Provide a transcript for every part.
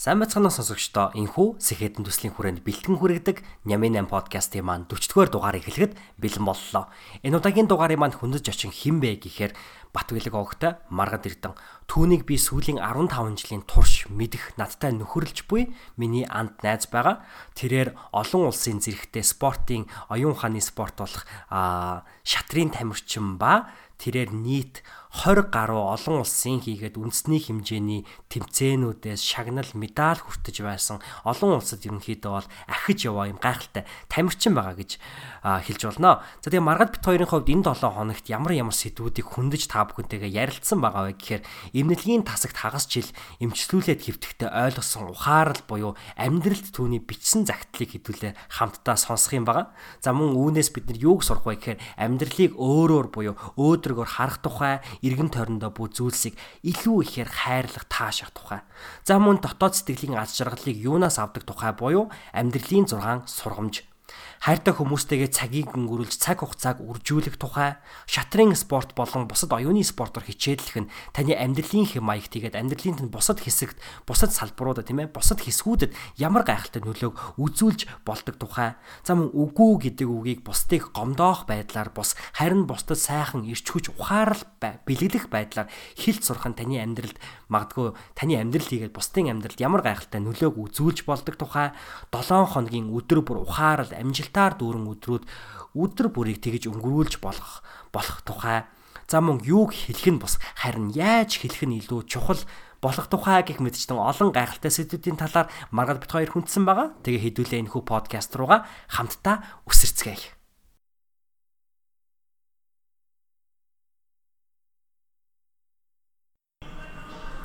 Сайн бацгаана сонсогчдоо энхүү Сэхэдэн төслийн хүрээнд бэлтгэн хүргэдэг Нямын 8 подкастын маань 40-р дугаарыг эхлэхэд бэлэн боллоо. Энэ удаагийн дугаарыг маань хүндэж очин хинбэ гэхээр Батбэлэг огтой Маргад Эрдэн түүнийг би сүүлийн 15 жилийн турш мэдэх надтай нөхөрлж буй миний анд найз байгаа. Тэрээр олон улсын зэрэгтэй спортын оюун ухааны спорт болох шатрын тамирчин ба тэрээр нийт 20 гаруй олон улсын хийгээд үндэсний хэмжээний тэмцээнүүдээс шагнал медаль хүртэж байсан олон улсад ерөнхийдөө бол ахиж яваа юм гайхалтай тамирчин байгаа гэж хэлж болно. За тэгээ маргад бит хоёрын хувьд энэ 7 хоногт ямар ямар сэдвүүдийг хөндөж та бүхэнтэйгээ ярилцсан байгаа вэ гэхээр эмнэлгийн тасагт хагас жил эмчлүүлээд хэвтэхтэй ойлгосон ухаарал буюу амьдралд түүний бичсэн загтлыг хэдүүлээ хамтдаа сонсох юм байгаа. За мөн үүнээс бид нар юуг сурах вэ гэхээр амьдралыг өөрөөр буюу өөдрөгөөр харах тухай эргэн тойрондоо бүх зүйлсийг илүү ихээр хайрлах таашах тухай. За мөн дотоод сэтгэлийн аз жаргалыг юунаас авдаг тухай буюу амьдралын 6 сургамж хайртай хүмүүстэйгээ цагийг өнгөрүүлж цаг хугацааг үржүүлэх тухай шатрын спорт болон бусад оюуны спортоор хичээллэх нь таны амьдралын хэм маяг тэгээд амьдралын тань бусад хэсэгт бусад салбаруудад тийм ээ бусад хэсгүүдэд ямар гайхалтай нөлөөг үзүүлж болдог тухай. За мөн үгүй гэдэг үгийг бусдыг гомдоох байдлаар бус харин бусдад сайхан ирч хүч ухаарал бэлгэлэх байдлаар хилд сурах нь таны амьдралд магадгүй таны амьдрал хийгээд бусдын амьдралд ямар гайхалтай нөлөөг үзүүлж болдог тухай 7 хоногийн өдөр бүр ухаарал амжилтаар дүүрэн өдрүүд өдөр бүрийг тэгж өнгөрүүлж болох болох тухай за мөн юуг хэлэх нь бус харин яаж хэлэх нь илүү чухал болох тухай гэх мэтчтэн олон гайхалтай сэдвүүдийн талаар маргал бит хоёр хүндсэн байгаа. Тэгээ хэдүүлээ энэ хүү подкаст руугаа хамтдаа үсэрцгээе.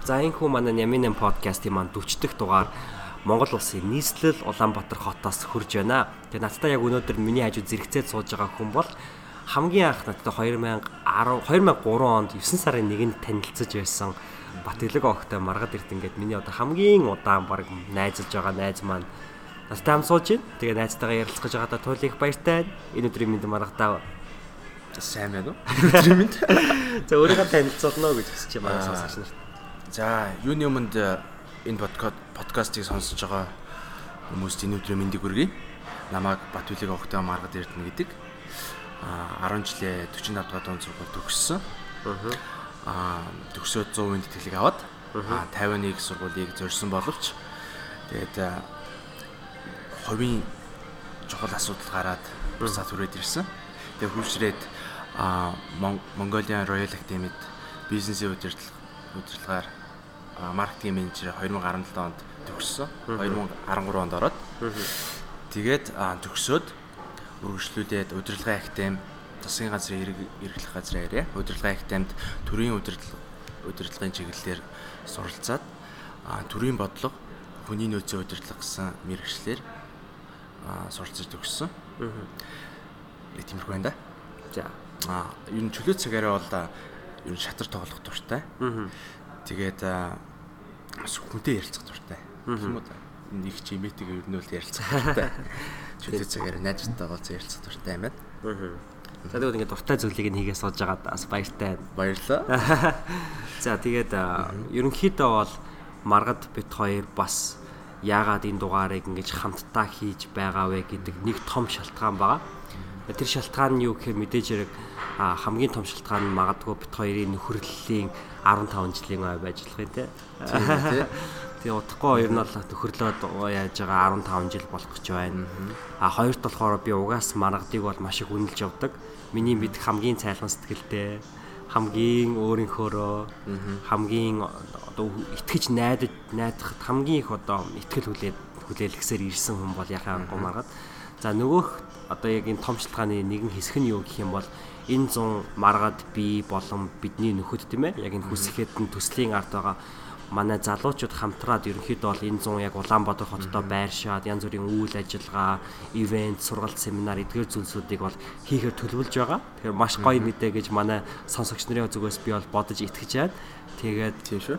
За энэ хүү манай Нямин подкастын маань 40 дахь дугаар Монгол улсын нийслэл Улаанбаатар хотоос хурж байна. Тэгээ надтай яг өнөөдөр миний хажууд зэрэгцээд сууж байгаа хүн бол хамгийн анх надтай 2010 2003 онд 9 сарын 1-нд танилцж байсан Батгэлэг огтой маргад ирд ингээд миний одоо хамгийн удаан баг найзалж байгаа найз маань надтай хам сууж байна. Тэгээ найзтайгаа ярилцгаж байгаадаа туйлын их баяртай. Энэ өдрийн мэнд маргадаа сайн байна уу? Өдрийн мэнд. За өөрийгөө танилцуулна уу гэж хүсэж байна сонсогч нарт. За юуны өмнөд энэ подкаст подкастыг сонсож байгаа хүмүүст энэ өдрийн мэндийг хүргэе. Намайг Батүлэг огтой Маргад Эрдэнэ гэдэг. А 10 жилээ 45 дахь дунд сургууль төгссөн. Аа төгсөөд 100% тэтгэлэг аваад а 51 сургуулийг зорьсон боловч тэгээд хувийн чухал асуудал гараад буцаад хүрээд ирсэн. Тэгээд хурцрээд а Mongolian Royal Academy-д бизнесийн удирдлага удирдлагаар маркетинг менежер 2017 онд төгссөн. 2013 онд ороод. Тэгээд төгсөөд үргэлжлүүлээд удирдлагын академи засгийн газрын эрхлэх газрын арай удирдлагын академид төрийн удирдлага удирдлагын чиглэлээр суралцаад төрийн бодлого хүний нөөцийн удирдлага гэсэн мэрэгчлэр суралцаж төгссөн. Нэг тиймэрхүү байна да. За. А ер нь чөлөө цагаараа бол ер нь шатар тоглох дуртай. Тэгээд хүнтэй ярилцах дуртай. Юм уу? Нэг чи имэтиг ер нь бол ярилцах дуртай. Чөлөө цагаар найзтайгаа гоц ярилцах дуртай юм байна. За тэгвэл ингээд дуртай зүйлийг нь хийгээ сууж байгаа бас баяртай. Баярлаа. За тэгээд ерөнхийдөө бол маргад бит хоёр бас яагаад энэ дугаарыг ингэж хамтдаа хийж байгаа вэ гэдэг нэг том шалтгаан байгаа. Тэр шалтгаан нь юу гэхээр мэдээж хэрэг хамгийн том шалтгаан нь магадгүй бит хоёрын нөхөрлөлийн 15 жилийн ой юм те. Тэгээ удахгүй хоёр нь бол төхөрлөөд яаж байгаа 15 жил болох гэж байна. А хоёрт болохоор би угаас маргадыг бол маш их үнэлж явдаг. Миний мэд хамгийн цайлган сэтгэлтэй хамгийн өөрийнхөөрөө хамгийн одоо итгэж найдаж найдахад хамгийн их одоо итгэл хүлээд хүлээлгсээр ирсэн хүн бол яхаа гомаргад. За нөгөөх одоо яг энэ томчлгааны нэгэн хэсэг нь юу гэх юм бол энэ 100 маргаад би болон бидний нөхөд тийм ээ яг энэ хүсэхэд нь төслийн арт байгаа манай залуучууд хамтраад ерөнхийдөө бол энэ 100 яг Улаанбаатар хоттой байршаад янз бүрийн үйл ажиллагаа, ивент, сургалт, семинар эдгээр зүйлсүүдийг бол хийхээр төлөвлөж байгаа. Тэгэхээр маш гоё мэдээ гэж манай сонсогч нарын зүгээс би бол бодож итгэж байна. Тэгээд Тийм шүү.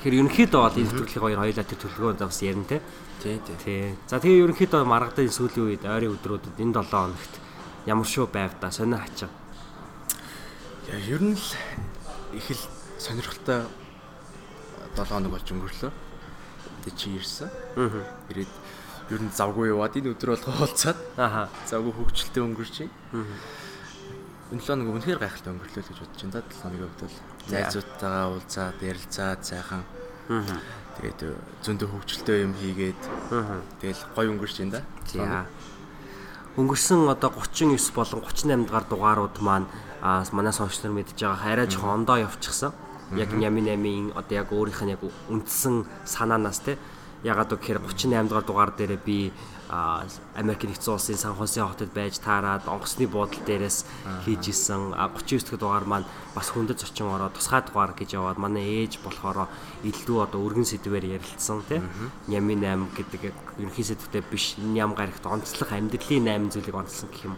тэгэхээр ерөнхийдөө бол энэ төлөвлөгөө хоёр хоёулаа тэр төлөвлөгөөнд бас ярина те. Тий, тий. Тий. За тэгээ ерөнхийдөө маргадын сүүлийн үед ойрын өдрүүдэд энэ 7 хоногт ямар шүү байвда сонио хачаа. Яа, ер нь л их л сонирхолтой 7 хоног болж өнгөрлөө. Тэ чи ирсэн. Аа. Ирээд ер нь завгүй яваад энэ өдөр бол хооцаад Аха. завгүй хөвгчлөлтөй өнгөрч. Аа. Энэ 7 хоног үнэхээр гайхалтай өнгөрлөө л гэж бодож байна. 7 хоногийн хувьд бол зайцуудтайгаа уулзаад ярилцаад сайхан Аа. Тэгээд зөндөө хөвгчлөлтөй юм хийгээд тэгэл гой өнгөрч байна да. За. Өнгөрсөн одоо 39 болон 38 дахь дугаарууд маань аа манай сонсогч нар мэдж байгаа арай жоохон ондоо явчихсан. Яг Нями 8-ийн одоо яг өөрийнх нь яг үндсэн санаанаас те ягаад гэхээр 38 дахь дугаар дээр би Америк нэгдсэн улсын Сан Хосе хотод байж таарад онгоцны буудлын дээрээс хийж исэн 39 дахь дугаар маань бас хүндэт зочин ороо тусгай дугаар гэж яваад манай ээж болохоор илүү одоо өргөн сэдвээр ярилцсан тийм Нями 8 гэдэг ерөнхий сэдвтэй биш ням гарагт онцлог амьдралын 8 зүйлийг онцлсон гэх юм.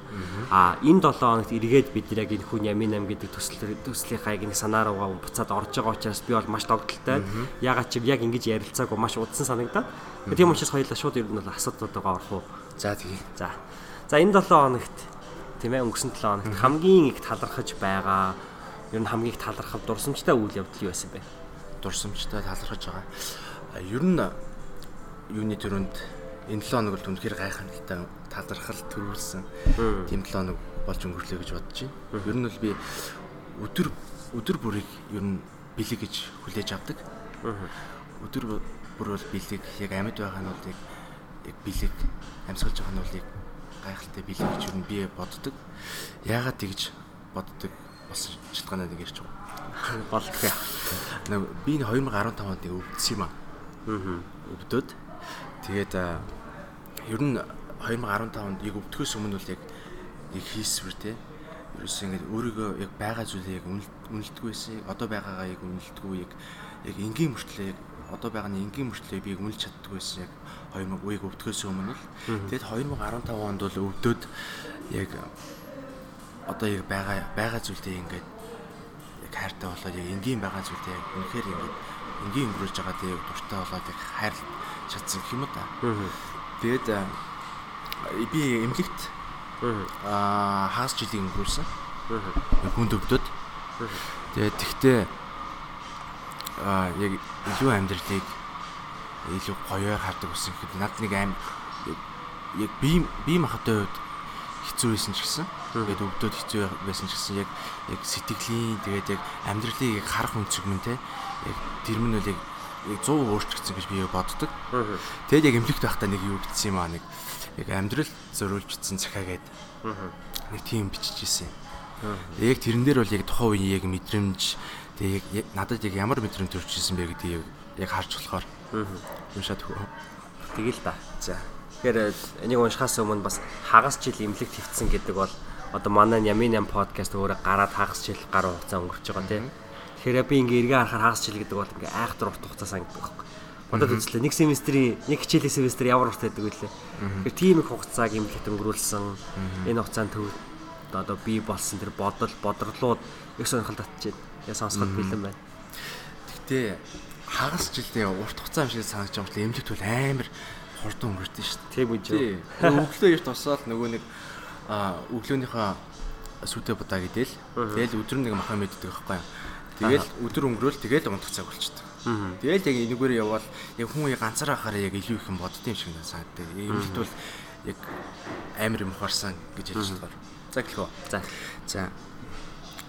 А энэ 7 хоногт эргээд бид яг энэ хүн Нями 8 гэдэг төсөл төслийнхаа яг нэг санаа руугаа буцаад орж байгаа учраас би бол маш догдолтой ягаад чи яг ингэж ярилцаагүй маш удсан санагдаад тийм учраас хоёулаа шууд ер нь бол асуудлуудаа орох уу За тэгээ. За. За энэ 7 хоногт тийм ээ өнгөрсөн 7 хоногт хамгийн их талархаж байгаа ер нь хамгийн их талархав дурсамжтай үйл явдал юу байсан бэ? дурсамжтай талархаж байгаа. Ер нь юуны төрөнд энэ 7 хоног бол үнэхээр гайхамшигтай талархал төрүүлсэн тийм 7 хоног болж өнгөрлөө гэж бодож байна. Ер нь бол би өдөр өдөр бүрийг ер нь бэлэг гэж хүлээж авдаг. Өдөр бүр бол бэлэг яг амьд байгаа нь бол яг бэлэг амьсгалж байгаа нь бол яг гайхалтай бэлэг гэж ер нь би боддог. Яагаад тэгж боддог болсон шалтгаанаа нэг ярьж байгаа. Болдгоо. Нэг би энэ 2015 онд өвдсөн юм аа. Аа. Өвдөд. Тэгээд ер нь 2015 онд яг өвдөхөөс өмнө бол яг яг хийсвэр те. Ерөөсөө ингэ өөрийгөө яг байгаа зүйлээ яг үнэлдэггүй байсан. Одоо байгаагаа яг үнэлдэггүй яг яг энгийн мөртлөө яг одоо байгаа нь энгийн мөртлөө би үнэлж чаддгүй байсан яг 2000 үеиг өвдөхөөс өмнө л. Тэгэд 2015 онд бол өвдөд яг одоо яг байгаа байгаа зүйлдээ ингээд яг хайртай болоод яг энгийн байгаа зүйлдээ яг үнэхээр ингээд энгийн өнгөрөөж байгаа тийм дуртай болоод яг хайрлаж чадсан юм уу та. Тэгээд а, би эмнэлэгт аа хагас жилийн өнгөрүүлсэн. Хүнд өвдөд. Тэгээд тэгтээ яг илүү амьдралыг илүү гоёор хардаг болсон гэхэд над нэг аим яг би би махтай үед хэцүү байсан ч гэсэн тэгээд өвдөд хэцүү байсан ч гэсэн яг яг сэтгэлийн тэгээд яг амьдралыг яг харах өнцөг мэн те яг тэр мөн үл яг яг 100 өөрчлөгдсөн гэж би боддог. Тэгээд яг эмнэлэгт байхдаа нэг юу гэдсэн юм аа нэг яг амьдрал зориулжсэн цахиагээд нэг тийм бичиж ирсэн. Яг тэрэн дээр бол яг тухайн үеийн яг мэдрэмж тэгээд яг надад яг ямар мэдрэмж төрчихсэн бэ гэдгийг яг харж болохоор уншаад хөө. Тэгэл та. За. Тэгэхээр энийг уншихаас өмнө бас хагас жил имлэгт хөвцсөн гэдэг бол одоо манай Ямин 8 подкаст өөрөө гараад хагас жил гаруй хугацаа өнгөрч байгаа тийм. Тэгэхээр би ингээ эргээ харахаар хагас жил гэдэг бол ингээ айхтар урт хугацаа санагддаг байхгүй. Бодод үзлээ нэг семестрийн нэг хичээлийн семестр ямар урт байдаг вэ лээ. Тэгэхээр тийм их хугацааг имлэгт өнгөрүүлсэн. Энэ хугацаанд төв одоо би болсон тэр бодол бодрлууд их сонирхол татчихэв. Сонсоход бэлэн байна. Гэтэ хагас жилдээ урт хугацаа юм шиг санагдаж байгаа бол эмнэлэгт бол амар хурдан өнгөрдөн шүү дээ. Тийм үү. Өглөө эрт тусаад нөгөө нэг өглөөнийхөө сүдэ будаа гэдэл. Тэгэл өдөр нэг махан мэддэг байхгүй. Тэгэл өдөр өнгөрөөл тэгэл унтах цаг болчихдээ. Тэгэл яг энэгээр явбал яг хүн яг ганцаараа хараа яг илүү их юм боддсон юм шиг санагддаг. Эмнэлэгт бол яг амар юм ухаарсан гэж хэлж байгаа. За гэлхөө. За. За.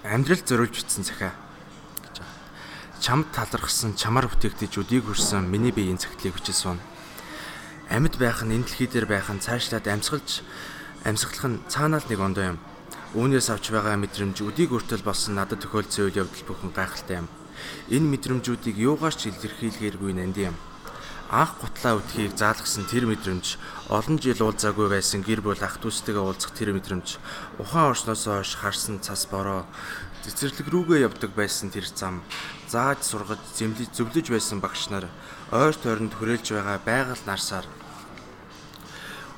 Амьдрал зориулж бичсэн цахиа гэж байна. Чамд талархсан, чамаар бүтээгдэж өдийг хүрсэн миний биеийн цагтлыг хүчил суун. Амьд байх нь энэ дэлхий дээр байх нь цаашлаад амьсгалж амьсгалах нь цаанаа л нэг ондоо юм. Үүнээс авч байгаа мэдрэмж өдийг өртөл болсон надад тохиолдсон үйл явдал бүхэн гайхалтай юм. Энэ мэдрэмжүүдийг юугаарч илэрхийлгээргүй нанди юм. Анх гутлаа үтхийг заалгасан тэр мэдрэмж, олон жил уулзаагүй байсан гэр бүл ах дүүстэйгээ уулзах тэр мэдрэмж, ухаан орсноос хойш харсан цас бороо, цэцэрлэг рүүгээ явдаг байсан тэр зам, зааж сургаж, зэмлэж зөвлөж байсан багш нар ойр тойронд хүрээлж байгаа байгаль нарсаар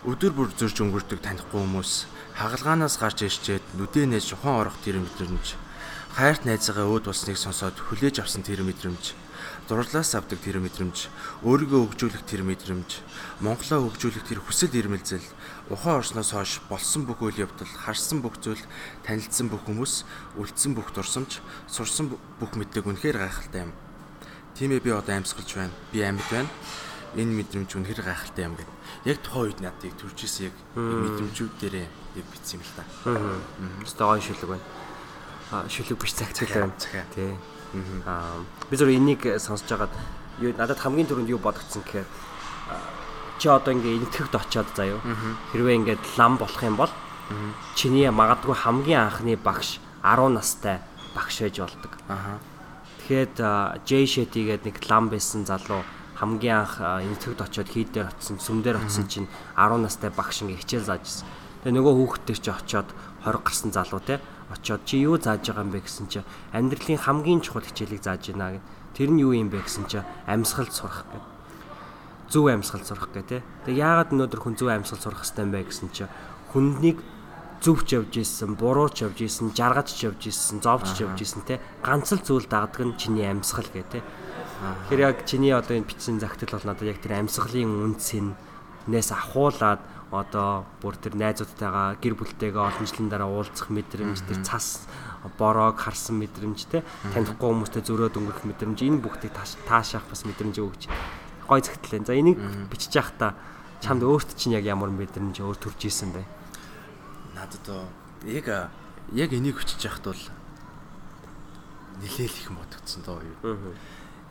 өдөр бүр зөрж өнгөрдөг танихгүй хүмүүс хагалгаанаас гарч ирчээд нүдэ нээж ухаан орох тэр мэдрэмж. Хайрт найзаагаа өөд болсныг сонсоод хүлээж авсан тэр мэдрэмж дурлаас авдаг тэр мэдрэмж өөрийгөө хөгжүүлэх тэр мэдрэмж Монголоо хөгжүүлэх тэр хүсэл эрмэлзэл ухаан орсноос хойш болсон бүх үйл явдал харсан бүх зүйл танилцсан бүх хүмүүс үлдсэн бүх дурсамж сурсан бүх мэдлэг үнэхээр гайхалтай юм. Тийм ээ би одоо амьсгалж байна. Би амьд байна энэ мэдрэмж үнэхээр гайхалтай юм гэдэг. Яг тухайн үед надыг төржсэн яг мэдрэмжүүд дээрээ яг битсэн юм л та. Аа. Стогой шүлэг байна. Аа шүлэг биш цагцлаа. Тий. Аа би зөв энийг сонсож байгаад юу надад хамгийн түрүүнд юу бодогдсон гэхээр чи одоо ингээ энтгэгд очиод заяо. Хэрвээ ингээд лам болох юм бол чиний магадгүй хамгийн анхны багш 10 настай багш байж болдог. Тэгэхэд Жей Шэти гэдэг нэг лам байсан залуу хамгийн анх энтгэгд очиод хийдээр очсон, сүмдэр очсон чинь 10 настай багш ингээ хичээл зааж ирсэн. Тэгээ нөгөө хүүхдтэй чи очиод 20 гарсан залуу те очиод чи юу зааж байгаа юм бэ гэсэн чи амьдралын хамгийн чухал хичээлийг зааж байна гэд. Тэр нь юу юм бэ гэсэн чи амьсгал сурах гэд. Зөв амьсгал сурах гэд те. Тэгээ яагаад өнөөдөр хүн зөв амьсгал сурах хэрэгтэй юм бэ гэсэн чи хүнднийг зөвч явж исэн, бурууч явж исэн, жаргаж явж исэн, зовж явж исэн те ганц л зүйл дагдаг нь чиний амьсгал гэ те Тэгэхээр яг чиний одоо энэ бичсэн загтал бол надад яг тэр амьсгалын үнцэн нээс ахуулаад одоо бүр тэр найзуудтайгаа гэр бүлтэйгээ олон жилийн дараа уулзах мэдрэмж тэр цас бороог харсан мэдрэмж те танихгүй хүмүүстэй зөрөөд өнгөрөх мэдрэмж энэ бүгдийг таашаах бас мэдрэмж өгч гой загтлаа. За энийг бичиж явах та чамд өөрт чинь яг ямар мэдрэмж өөр төрж исэн бэ? Надад яг яг энийг хүчиж яхад бол нилээл их бодогдсон доо юу.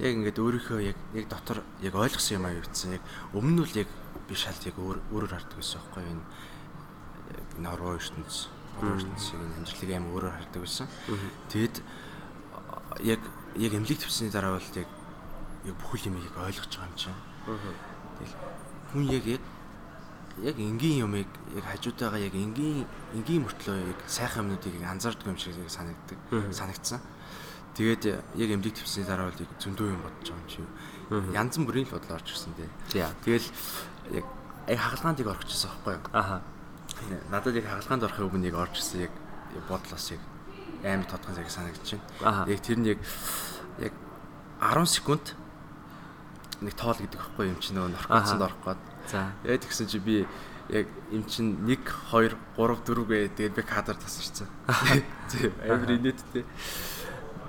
Яг ингээд өөрийнхөө яг яг дотор яг ойлгосон юм аа юу гэсэн яг өмнө нь бол яг би шалт яг өөр өөрөөр хардаг байсан байхгүй энэ Норвег ертөнц ертөнцийн амжилтыг аим өөрөөр хардаг байсан. Тэгэд яг яг эмнэлэг төвсний дараа бол яг яг бүхэл юм яг ойлгож байгаа юм чинь. Тэгэл хүн яг яг яг энгийн юмыг яг хажуутайгаа яг энгийн энгийн мөртлөө яг сайхан юмнуудыг анзаардаг юм шиг санагддаг санагдсан. Тэгээд яг эмдэг твсний дараа бол зөндөө юм бодож байгаа юм чи. Янз бүрийн л бодлоо ирсэн дээ. Тэгэл яг яг хагалгаанд яг орчихсон байхгүй юу? Аха. Надад яг хагалгаанд орохын өмнө яг орж ирсэн яг бодлоос яг амар тодхон зэрэг байна. Яг тэр нь яг яг 10 секунд нэг тоол гэдэг байхгүй юм чи нөгөө наркотсонд орох гээд. За. Яг тэгсэн чи би яг юм чин 1 2 3 4 гээ тэгээд би кадр тасарсан. Тийм амар инээдтэй.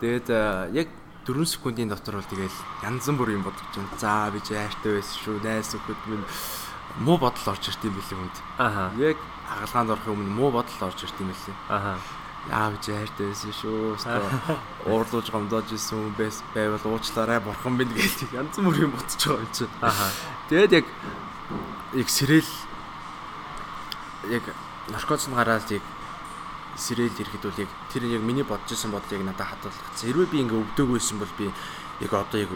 Тэгээд яг 4 секундын дотор бол тэгэл янз бүр юм бодож байна. За би яартай байсан шүү. Найс нөхөд минь муу бодол орж ирт юм билээ хүнд. Аха. Яг хагалгаанд орохын өмнө муу бодол орж ирт юм билээ. Аха. Яав яартай байсан шүү. Уурлууж гомдоож исэн хүн байс байвал уучлаарай бурхан минь гэж янз бүр юм бодож байгаа юм чи. Аха. Тэгээд яг яг сэрэл яг наркотикны гараад яг сэрэл ирэхэд бол яг тэр яг миний бодож исэн бодол яг надад хадгалагдсан. Хэрвээ би ингээ өвдөг байсан бол би яг одоо яг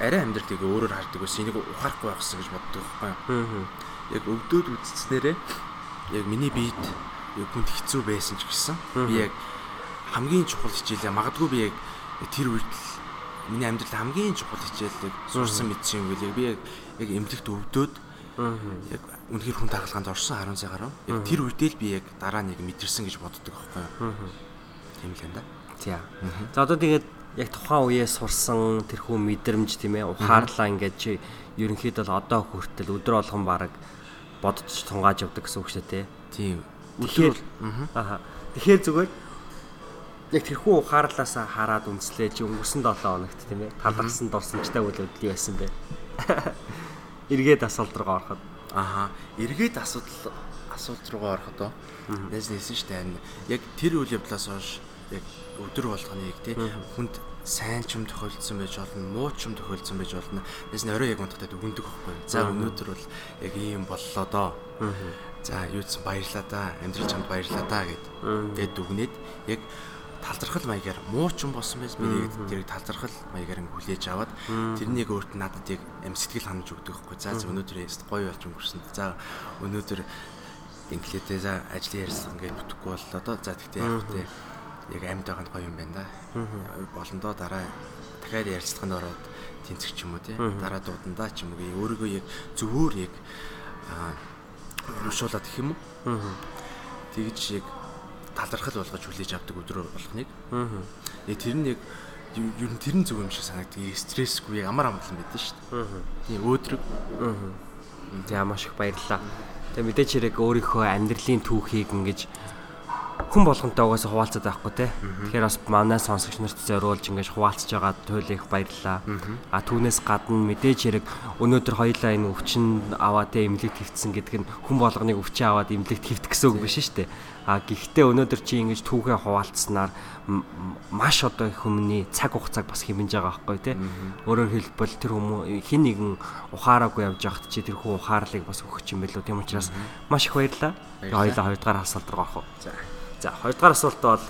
арай амьдралыг өөрөөр хардаг байсан. Энийг ухаарахгүй байхсан гэж боддог байхгүй юу? Яг өвдөөд үзснээрээ яг миний биед яг хүнд хэцүү байсан ч гэсэн би яг хамгийн чухал хичээлээ магадгүй би яг тэр үед миний амьдралд хамгийн чухал хичээлийг сурсан мэдсэн юм гээл яг би яг яг эмнэлэгт өвдөөд яг үнэхээр хүн тагалгаанд орсон 10 сая гаруй. Яг тэр үедээ л би яг дараа нэг мэдэрсэн гэж боддог байхгүй юу. Тийм л энэ да. Тийм. За одоо тэгээд яг тухайн үеэ сурсан тэрхүү мэдрэмж тийм ээ ухаарлаа ингээд чи ерөнхийдөө л одоо хүртэл өдөр болгон баг бодож тунгааж явдаг гэсэн үг шүү дээ тийм. Өдөр аа. Тэгэхээр зүгээр яг тэрхүү ухаарлаасаа хараад үнслээ чи өнгөрсөн 7 хоногт тийм ээ талархсан дурсамжтай үйл явдал яасан бэ? Эргээд асуулт руугаа ороход Аха. Эргээд асуудал асуулт руугаа орохдоо нэс нэсэн штэ. Яг тэр үйл явдлаас хойш яг өдөр болгоныг тий хүнд сайн ч юм тохиолдсон байж болно, муу ч юм тохиолдсон байж болно. Нэс нь орой яг унтахтаа дүгндэг байхгүй. За өнөөдөр бол яг ийм боллоо доо. За юуцсан баярлаа да. Амьдрал чамд баярлаа да гэд. Тэгээд дүгнээд яг талзархал маягаар муучин болсон байж би тэгээд тэрийг талзархал маягаар ингээ хүлээж аваад тэрнийг өөрт нь надад яг am сэтгэл ханаж өгдөг байхгүй. За өнөөдөр гоё болж өнгөрсөн. За өнөөдөр инглитэй за ажлын ярилцлага ингээд бүтэхгүй бол одоо за тэгтээ яг тэ яг амьд байгаа нь гоё юм байна да. Болон доо дараа дахиад ярилцлаганд ороод тэнцэх ч юм уу тий. Дараа дуудандаа ч юм уу өөрийгөө яг зөвхөр яг уушуулад гэх юм уу. Тэгж яг талархал болгож хүлээж авдаг өдрөөр болохныг. Яг тэр нь яг ер нь тэр нь зөв юм шиг санагддаг. Стрессгүй ямар амгалан байдаг шүү дээ. Тийм өөдрөг. Тэгээ маш их баярлалаа. Тэгээ мэдээч хэрэг өөрийнхөө амьдралын түүхийг ингэж хүн болгонтой угаасаа хуваалцаад байхгүй те. Тэгэхээр бас манай сонсогч нарт зориулж ингэж хуваалцаж байгаа туйл их баярлалаа. А түүнээс гадна мэдээж хэрэг өнөөдөр хоёлаа энэ өвчин аваад те эмнэлэг твцсэн гэдэг нь хүн болгоныг өвчин аваад эмнэлэг твтэх гэсэн үг биш шүү дээ. А гэхдээ өнөөдөр чи ингэж түүхээ хуваалцснаар маш одоо хүмүүний цаг хугацааг бас хэмнэж байгаа байхгүй те. Өөрөөр хэлбэл тэр хүмүүс хин нэгэн ухаараагүй явж байхад чи тэр хүн ухаарлыг бас өгч юм билүү. Тийм учраас маш их баярлалаа. Хоёлаа хоёрдугаар асуулт руу орох уу. За. За хоёрдугаар асуулт бол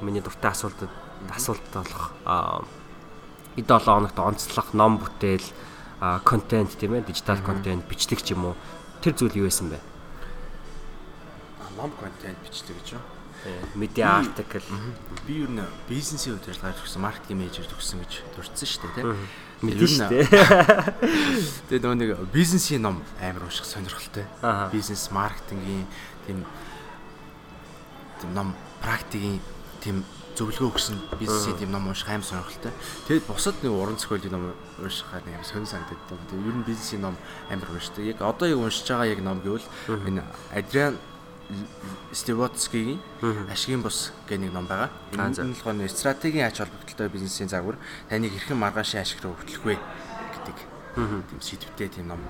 миний дуртай асуултад асуулт болох эд 7 хоногт онцлох ном бүтээл контент тийм ээ дижитал контент бичлэг ч юм уу тэр зүйл юу байсан бэ? Ном контент бичлэг гэж юу? Медиа артикл. Би юу нэ бизнесийн удирдлагаар төгссөн, маркетинг менежер төгссөн гэж дурдсан шүү дээ тийм. Мэдэн шүү дээ. Тэгээд нөгөө нэг бизнесийн ном амар унших сонирхолтой. Бизнес маркетингийн тийм ном практикийн тийм зөвлөгөө өгсөн бизнесийн тийм ном унших аим сонирхолтой. Тэгэд бусад нэг уран зохиолын ном уншихаар аим сонир санагдаад байна. Тэгээ ер нь бизнесийн ном амар уншдаг. Яг одоо яг уншиж байгаа яг ном гэвэл энэ Адриан Стивотскигийн ашигын бус гэх нэг ном байгаа. Энэ нь болохоор стратегийн ач холбогдолтой бизнесийн загвар. Таныг хэрхэн маргаашийн ашиг руу хөтлөх вэ гэдэг тийм сэдвтэй тийм ном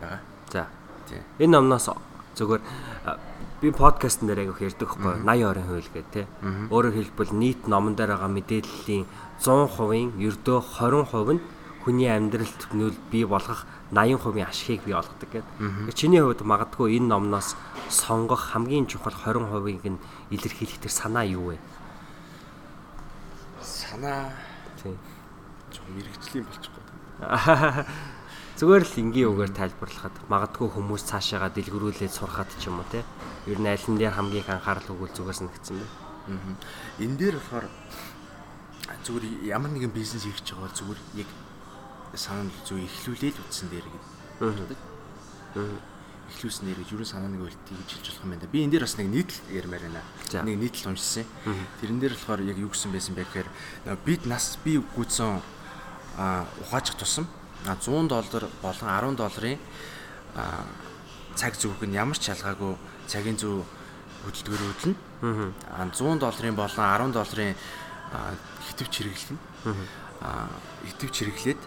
байгаа. За. Энэ номноос зөвхөн би подкастн дээр агиох ярьдаг байхгүй 80 орын хууль гэдэг тий. Өөрөөр хэлбэл нийт номон дээр байгаа мэдээллийн 100%-ийн ердөө 20% нь хүний амьдралд нөл бий болгох 80%-ийн ашигыг бий болгодог гэдэг. Чиний хувьд магадгүй энэ номноос сонгох хамгийн чухал 20%-ийг нь илэрхийлэх тэр санаа юу вэ? Санаа тийм. Жог мэрэгжлийн болчихгоо. Зүгээр л энгийн үгээр тайлбарлахад магадгүй хүмүүс цаашаага дэлгэрүүлээд сурахад ч юм уу те. Ер нь нь дээр хамгийн их анхаарал өгвөл зүгээс нэгцэн бэ. Аа. Энэ дээр болохоор зүгээр ямар нэгэн бизнес хийж байгаа бол зүгээр яг санаа зүг ихлүүлээд үтсэн дээр гэдэг. Аа. Ихлүүлсэн дээр ерөн санааны үйлдэл гэж хэлж болох юм байна. Би энэ дээр бас нэг нийтлэл ярмаар байна. Нэг нийтлэл уншсан. Тэрэн дээр болохоор яг юу гэсэн байсан бэ гэхээр бид нас би гүйцэн а ухаачих тусам 100 доллар болон 10 долларын цаг зүг нь ямар ч шалгаагүй цагийн зүй хөдөлгөөрүүд нь аа 100 долларын болон 10 долларын хитвч хэрэглэн аа хитвч хэрэглээд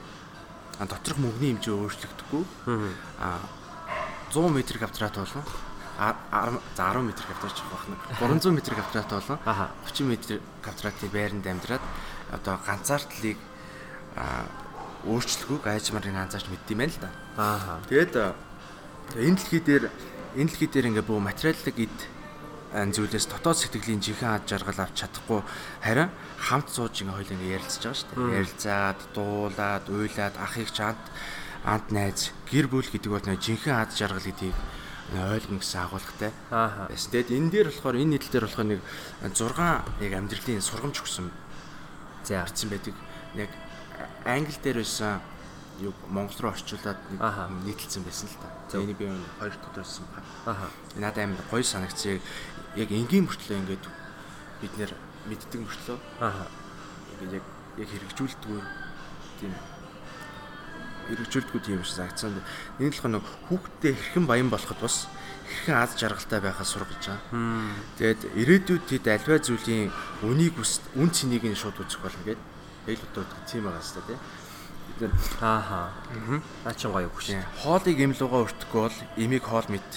доторх мөнгөний хэмжээ өөрчлөгдөхгүй аа 100 м квадрат болон 10 за 10 м квадрат байна. 300 м квадрат болон 30 м квадратын байранд амьдраад одоо ганцаардлыг өөрчлөлгүй гайжмарын анзаарч мэддэм байна л да. Аа. Тэгээд энэ дэлхий дээр энэ дэлхий дээр ингээ бүх материаллык эд зүйлээс дотоод сэтгэлийн жинхэнэ ад жаргал авч чадахгүй харин хамт сууж ингээ хоёул ингээ ярилцаж байгаа шүү дээ. Ярилцаад, дуулаад, уйлаад ахыг чад ант найз гэр бүл гэдэг бол нэг жинхэнэ ад жаргал гэдгийг ойлгоно гэсэн агуулгатай. Аа. Тэгэд энэ дээр болохоор энэ нийтлэл дээр болохоор нэг 6 яг амьдралын сургамж өгсөн. За бичсэн байдаг. Яг англи дээр байсан юу монгол руу орчуулад нийтэлсэн байсан л та. Энийг би хоёр удаа байсан байна. Аа. Надад амар гоё санагцсан. Яг энгийн мөртлөө ингээд бид нэр мэддэг мөртлөө. Аа. Ингээд яг яг хэрэгжүүлдэггүй. Тийм. Хэрэгжүүлдэггүй тийм шиг санагцсан. Энэ л нэг хүүхдтэй хэрхэн баян болоход бас хэрхэн аз жаргалтай байхаа сургаж байгаа. Тэгээд ирээдүйд тэд альва зүйлийн үнийг үн цэнийг нь шууд үзэх болно гэдэг ээлүүдүүд тийм байгаа шүү дээ бид ааха аа чин гоё шээ хоолыг имлууга өртөхгүй бол имийг хоол мэд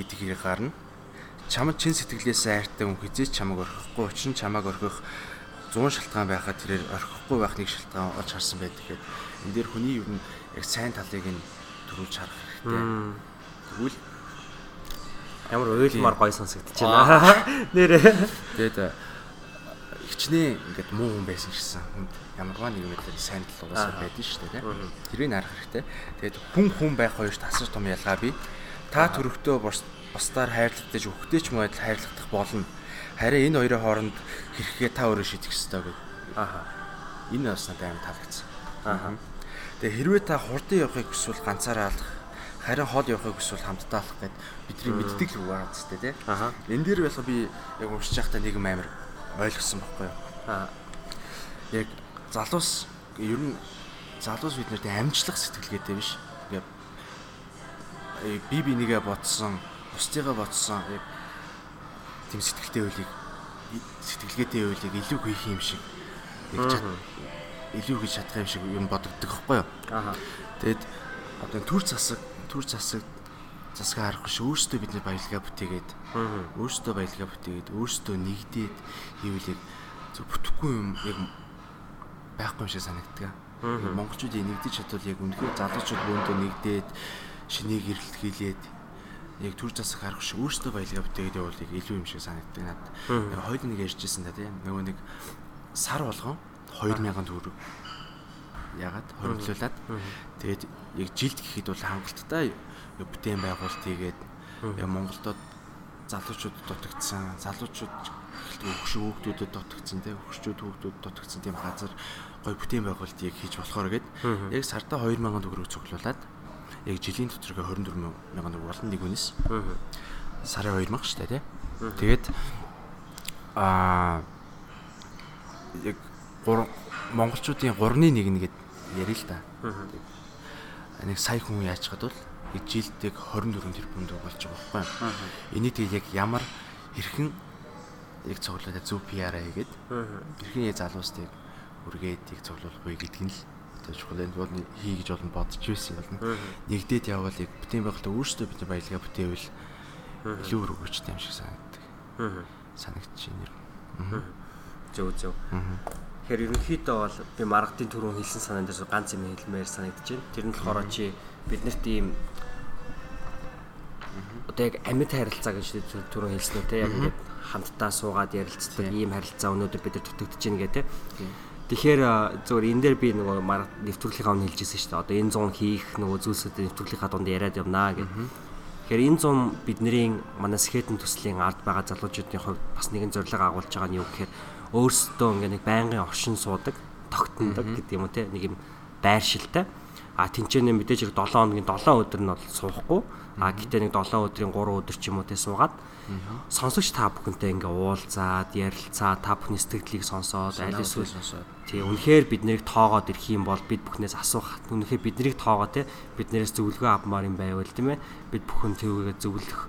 идэх хэрэг гарна чамд чин сэтгэлээс айртай хүн хизээч чамаг орхихгүй нь чамаг орхих 100 шалтгаан байхад тэрээр орхихгүй байх нэг шалтгаан олж харсан байдаг гэхэд энэ дээр хүний юу нь яг сайн талыг нь төрүүлж харах хэрэгтэй. Тэгвэл ямар уйлмаар гоё сонсогдож байна. Нэрээ. Тэгээд хичнээн ингээд муу хүн байсан гэсэн хүнд ямарваа нэг мэдээ сайн тал угаасаа байдэн шүү дээ. Тэрийг харах хэрэгтэй. Тэгээд хүн хүн байх хоёрт асар том ялгаа бий. Та төрөктөө бусдаар хайрлагдаж өгөхтэй ч юм уу хайрлагдах болно. Харин энэ хоёрын хооронд хэрэгээ та өөрөө шийдэх ёстой гэдэг. Аха. Энэ бас надад амар таалагдсан. Аха. Тэгээ хэрвээ та хурдан явахыг хүсвэл ганцаараа алах харин хол явахыг хүсвэл хамтдаа алах гэд бидний мэддэг л үг байгаа зү тий. Аха. Энэ дээр бас би яг уншиж байхдаа нэг юм амар ойлгосон байхгүй юу. Аа. Яг залуус ер нь залуус бид нарт амжлах сэтгэлгээтэй биш. Ингээ би би нэгэ бодсон, бусдыгаа бодсон яг тийм сэтгэлтэй үйлийг сэтгэлгээтэй үйлийг илүү хийх юм шиг яг илүү хийж чадах юм шиг юм бодогддог байхгүй юу. Аа. Тэгэд одоо төр засаг, төр засаг засгаа харахгүй ш өөрсдөө бид нар баялгаа бүтээгээд өөрсдөө баялгаа бүтээгээд өөрсдөө нэгдээд хийвлийг зөв бүтэхгүй юм яг байхгүй юм шиг санагддаг. Монголчуудын нэгдэж чадвал яг үнэхээр залуучууд бөөндөө нэгдээд шинийг эрэлтгийлээд яг төр засаг харахгүй ш өөрсдөө баялгаа бүтээгээд явуулыг илүү юм шиг санагддаг надад. Яг хоёул нэг ярьжсэн да тийм. Нөгөө нэг сар болгон 2000 төгрөг. Ягаад? Хоригдлуулад тэгээд яг жилд гэхэд бол хангалттай бүтээн байгуулалт хийгээд яг Монголдод залуучууд дутагдсан залуучууд өгш хүүхдүүдэд дутагдсан те өгшчүүд хүүхдүүд дутагдсан тийм газар гой бүтээн байгуулалтыг хийж болохоор гээд яг сартаа 2000 төгрөг цуглуулад яг жилийн доторх 24 мянган төгрөг болно нэг үнэс сарын 2000 шүү дээ те тэгээд аа яг монголчуудын 3-ны 1 нэгэд ярил л да. Нэг сая хүн яачхад бол нэг жилд яг 24 тэрбум болж байгаа байхгүй. Энийг тэгээд яг ямар хэрхэн яг цуглуулаад зөв PR хийгээд хэрхэн залуустыг үргээд яг цуглуулах вэ гэдг нь л одоо чухал энэ бол хий гэж болно бодож байсан юм байна. Нэгдээд явбал яг бүтээн байгуулалт өөрсдөө бидний баялгаа бүтээвэл илүү өргөжтэй юм шиг санагддаг. Санагдчихээн. Зөв зөв. Тэгэхээр ерөнхийдөө бол би маргатын түрүүн хэлсэн санаанд дээр ганц юм хэлмээр санагдаж байна. Тэр нь болохоор чи биднэрт ийм одоо яг амьд харилцаа гэж түрүүн хэлсэн үү те яг ингээд хамтдаа суугаад ярилцдаг ийм харилцаа өнөөдөр бид нар төтөгдөж байна гэдэг те. Тэгэхээр зөвөр энэ дээр би нөгөө нэвтрүүлгийнхаа өмнө хэлжсэн шүү дээ. Одоо энэ 100 хийх нөгөө зүйлсүүдээ нэвтрүүлгийнхаа дунд яриад явнаа гэх. Тэгэхээр энэ 100 бидний манай скетэн төслийн ард байгаа залуучуудын хувьд бас нэгэн зорилго агуулж байгаа нь юу гэхээр өөрсдөө ингээ нэг байнгын оршин суудаг, тогтнодог гэдэг юм уу те нэг юм байршилтай. А тэнцэнэ мэдээж хэрэг 7 хоногийн 7 өдөр нь бол суухгүй. А гэтээ нэг 7 өдрийн 3 өдөр ч юм уу те суугаад сонсогч та бүхэнтэй ингээ уулзаад, ярилцаа, та бүхний сэтгэлдлийг сонсоод, аль эсвэл тий үнэхээр бид нарыг тоогоод ирэх юм бол бид бүхнээс асуух. Үнэхээр бид нарыг тоогоо те биднээс зөвлөгөө авмаар юм байвал тийм ээ. Бид бүхэн төвөөгөө зөвлөх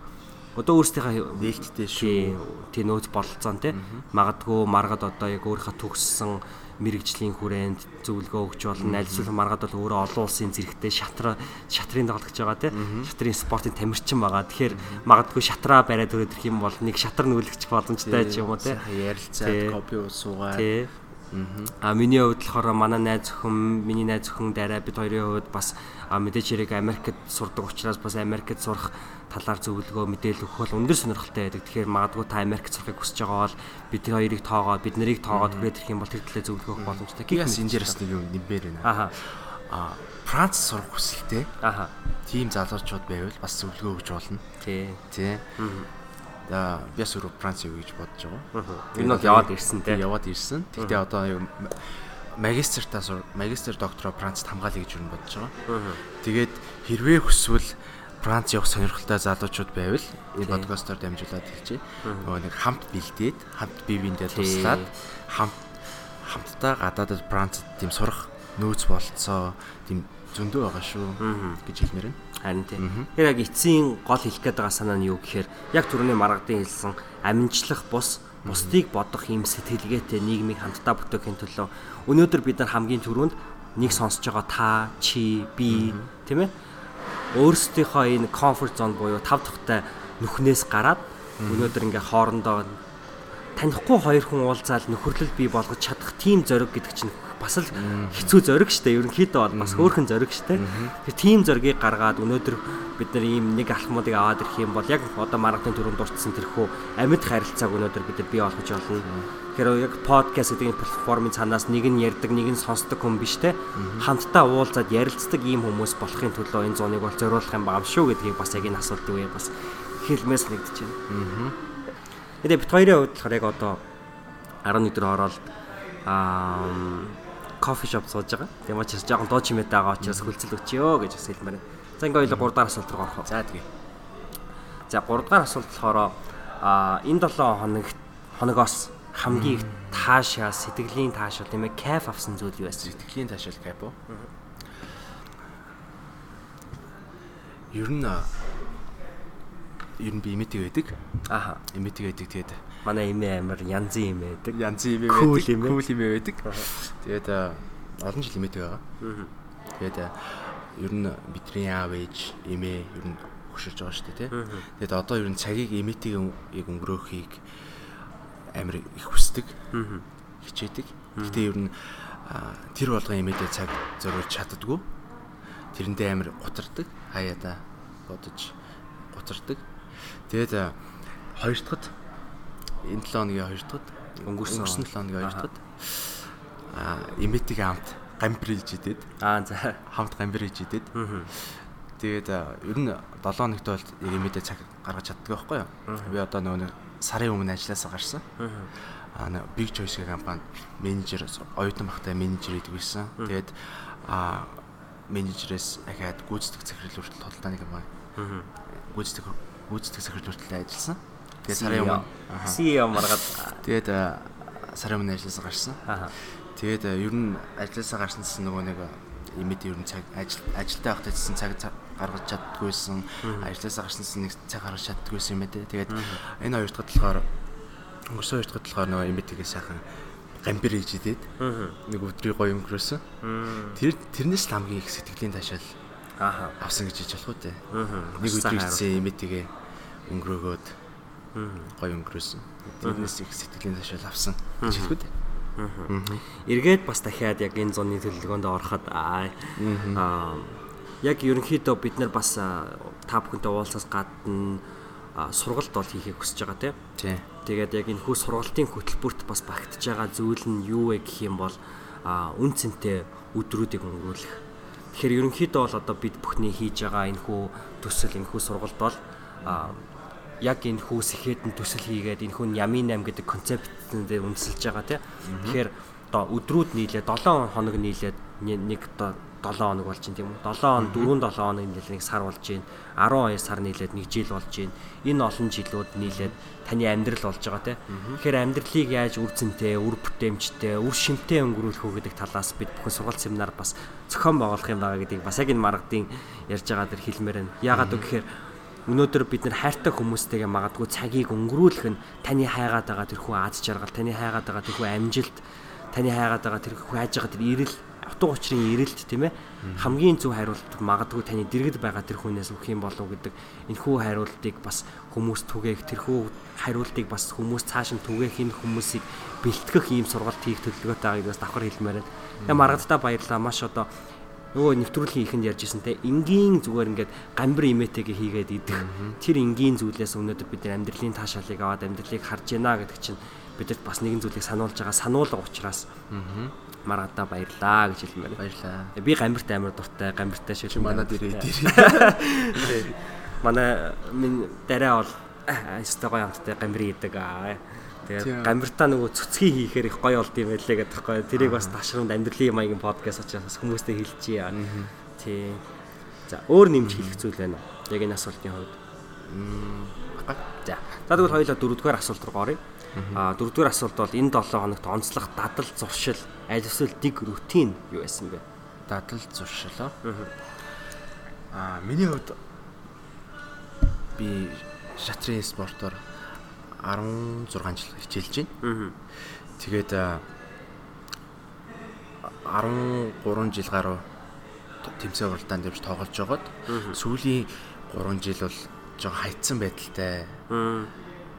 одоо өөрсдийнхээ нээлттэй шүү. тий нөөц бололцоон тий магадгүй маргад одоо яг өөрийнхөө төгссөн мэрэгжлийн хүрээнд зөвлөгөө өгч болно. Аль эсвэл маргад бол өөрөө олон улсын зэрэгтэй шатраа шатрын дагалдаж байгаа тий шатрын спортын тамирчин байгаа. Тэгэхээр магадгүй шатраа бариад өрөөд ирэх юм бол нэг шатар нүүлгч боломжтой ч юм уу тий ярилцаад копи тий. А миний хувьд болохоор манай найз охин, миний найз охин дараа бид хоёрын хувьд бас мэдээж хэрэг Америкт сурдаг учраас бас Америкт сурах талаар зөвлөгөө мэдээлэл өгөх бол өндөр сонирхолтой байдаг. Тэгэхээр магадгүй та Америкт сурахыг хүсэж байгаа бол бид хоёрыг тоогоод бид нарыг тоогоод хүрээд ирэх юм бол тэр төлөө зөвлөгөө өгөх боломжтой. Гээс энэ дээр бас нэг юм нэмээр байна. Аха. А Франц сурах хүсэлтэй. Аха. Тим залуучууд байвал бас зөвлөгөө өгч болно. Тий. Тий. За би бас өөрөө Франц юу гэж бодож байгаа. Энэ бол яваад ирсэн тий. Яваад ирсэн. Гэхдээ одоо магистртаа магистр доктороо Францд хамгаалъя гэж юу бодож байгаа. Тэгээд хэрвээ хүсвэл Франц явах сонирхолтой залуучууд байвал энэ подкастоор дамжуулаад хэлчихье. Нөгөө нэг хамт бэлдээд, хамт бие биендээ туслаад хамт хамтдаа гадаадд Францд тийм сурах нөөц болцоо тийм зөндөө байгаа шүү гэж хэлмээр байна. Харин тийм. Тэр яг эцсийн гол хэлэх гээд байгаа санаа нь юу гэхээр яг түрүүний маргадын хэлсэн амжилтлах бус бусдыг бодох юм сэтгэлгээтэй нийгмийг хамтдаа бүтээхийн төлөө. Өнөөдөр бид нар хамгийн түрүүнд нэг сонсож байгаа та, чи, би тийм ээ өөрсдийнхөө энэ comfort zone буюу тав тухтай нүхнээс гараад өнөөдөр ингээ хоорондоо танихгүй хоёр хүн уулзаал нөхөрлөл бий болгож чадах тийм зориг гэдэг чинь бас л хэцүү зориг штэ. Ерөнхийдөө бол бас хөөрхөн зориг штэ. Тэр тийм зоригийг гаргаад өнөөдөр бид нар ийм нэг алхмуудыг аваад ирэх юм бол яг одоо маргатын төрөнд дурдсан тэрхүү амьд харилцааг өнөөдөр бид нар бий болгож болно. Тэгэхээр яг подкаст гэдэг платформын цаанаас нэг нь ярьдаг, нэг нь сонсдог хүн биш те. Хамтдаа уулзаад ярилцдаг ийм хүмүүс болохын төлөө энэ зуныг бол зориулах юм баам шүү гэдгийг бас яг энэ асуултын үеэр бас хэлмээс нэгдэж байна. Тэгээд бит хоёрын хувьд болохоор яг одоо 11 дэх ороод аа кофе шоп сууж байгаа. Тийм учраас жоохон дуу чимээтэй байгаа учраас хөлцөл өчөө гэж бас хэлмээр байна. За ингээ хоёул 3 дахь асуулт руу орох. За тэгээ. За 3 дахь асуулт болохоор аа энэ 7 хоног хоногоос хамгийн их таашаа сэтгэлийн таашаал тийм ээ кайф авсан зүйл юу байсан? Сэтгэлийн таашаал кайф уу? Ер нь ер нь би имитиг байдаг. Аха. Имитиг байдаг тэгээд Манай эмээ амар янзын эмээ байдаг. янзын имэ Cool байдаг. Кул имэ байдаг. Тэгээд а, олон жил имитиг байгаа. Тэгээд а, ер нь бидний аав ээж имэ ер нь хөшөрж байгаа шүү дээ тий. Тэгээд одоо ер нь цагийг имитиг яг өнгөрөөхийг амар их хүсдэг. Хичээдэг. Гэхдээ ер нь тэр болгон имэдэ цаг зориулж чаддгүй. Тэрэндээ амар гутардаг. Хаяада бодож гутардаг. Тэгээд а, хоёр дахьд энэ 7 хоногийн хоёр дахьд Өнгөрсөн өнгөрсөн 7 хоногийн хоёр дахьд а имэтиг хамт гамбир хийж идэд. Аа за. хамт гамбир хийж идэд тэгээд ер нь 7 хоногт бол имэдэ цаг гаргаж чаддаг байхгүй юу? Би одоо нөгөө нэг сарын өмнө ажилласаа гарсан. А нэг Big Choice гэх компани менежер оюутан багтай менежер идэг байсан тэгээд а менежерээс ахаад гүйцэтгэх захирал хүртэл тодалдааны компани гүйцэтгэх гүйцэтгэх захирал хүртэл ажилласан тэгээд сарын өмнө. CEO маргаад Тэгээд сарын өмнө ажилласаа гарсан. Тэгээд а, ер нь ажилласаа гарсан гэсэн нөгөө нэг имид ер нь цаг ажил ажилдаа байхдаа гэсэн цаг гаргаж чаддгүйсэн. Ажилласаа гарсан гэсэн нэг цаг гаргаж чаддгүйсэн юм ээ. Тэгээд энэ хоёр дахь болохоор өнгөрсөн хоёр дахь болохоор нөгөө имидгээ сайхан гамбир хийж идээд нэг өдрийн гоё өнгөрөөсөн. Тэр тэрнээс л хамгийн их сэтгэлийн таашаал Ааха. авсан гэж хэлж болох үү. Нэг өдрийн гэсэн имидгээ өнгөрөөгөөд гоё өнгөрөөсөн. Тэрнээс их сэтгэлийн таашаал авсан гэж хэлэх үү те. Эргээд бас дахиад яг энэ зуны төлөвлөгөөнд ороход аа яг ерөнхийдөө бид нар бас та бүхэнтэй уулзаас гадна сургалт бол хийхийг хүсэж байгаа тийм. Тий. Тэгээд яг энэ хүү сургалтын хөтөлбөрт бас багтж байгаа зүйл нь юу вэ гэх юм бол үн цэнтэй өдрүүдийг өнгөрүүлэх. Тэгэхээр ерөнхийдөө бол одоо бид бүхний хийж байгаа энэ хүү төсөл энэ хүү сургалт бол яг энэ хүү сэхэдэн төсөл хийгээд энэ хүн Ямин 8 гэдэг концептэнд үндэслэж байгаа тийм. Тэгэхээр одоо өдрүүд нийлээ 7 хоног нийлээд нэг одоо 7 хоног болж байна тийм үү? 7 хоног 4 7 хоног нийлээд нэг сар болж байна. 12 сар нийлээд нэг жил болж байна. Энэ олон жилүүд нийлээд таны амьдрал болж байгаа тийм. Тэгэхээр амьдралыг яаж үр цэнтэй, үр бүтээмжтэй, үр шимтэй өнгөрүүлэх үү гэдэг талаас бид бүхэн сургалт семинар бас зохион байгуулах юм байгаа гэдгийг бас яг энэ маргадын ярьж байгаа дэр хэлмээр байна. Яагаад вэ гэхээр өнөөдөр бид нар хайртай хүмүүстэйгээ магадгүй цагийг өнгөрүүлэх нь таны хайгаад байгаа тэрхүү аз жаргал, таны хайгаад байгаа тэрхүү амжилт, таны хайгаад байгаа тэрхүү хайж байгаа тэр ирэл утга учирын ирэлт тийм ээ? Хамгийн зөв хариулт магадгүй таны дэргэд байгаа тэр хүнээс өгөх юм болов гэдэг энэхүү хариултыг бас хүмүүс түгээх тэрхүү хариултыг бас хүмүүс цааш нь түгээх энэ хүмүүсийг бэлтгэх ийм сургалт хийх төлөвлөгөөтэй байгааг бас давхар хэлмээр байна. Тэгээ маргадтаа баярлалаа. Маш одоо нөгөө нэвтрүүлгийн ихэнд ярьж ирсэн те энгийн зүгээр ингээд гамбир имээтэйгээ хийгээд идэх тэр энгийн зүйлээс өнөөдөр бид нар амьдралын таашаалыг аваад амьдралыг харж байна гэдэг чинь бидэрт бас нэгэн зүйлийг сануулж байгаа сануулга учраас маргадаа баярлаа гэж хэлмээр. Баярлаа. Би гамбирт амар дуртай гамбиртай шилэн Манай дээрээ дээр. Манай минь дараа бол өстой гоё хамттай гамбир идэг аа. Тэгээд гамбиртаа нөгөө цөцгий хийхээр их гоё болд юм байлээ гэдэг байхгүй. Тэрийг бас ташрамд амьдралын маягийн подкаст учраас хүмүүстэй хэлчихье. Тийм. За өөр нэмж хэлэх зүйл байна уу? Яг энэ асуултын хувьд. За. За тэгвэл хоёулаа дөрөвдүгээр асуулт руу оръё. Аа дөрөвдүгээр асуулт бол энэ 7 хоногт онцлог дадал зуршил аль эсвэл дэг рутин юу байсан бэ? Дадал зуршилоо. Аа миний хувьд би шатрын спортоор 16 жил хичээлж байна. Тэгээд аа, 13 жил гаруй тэмцээн уралдаанд явж тоглож байгаад сүүлийн 3 жил бол жоо хайцсан байдалтай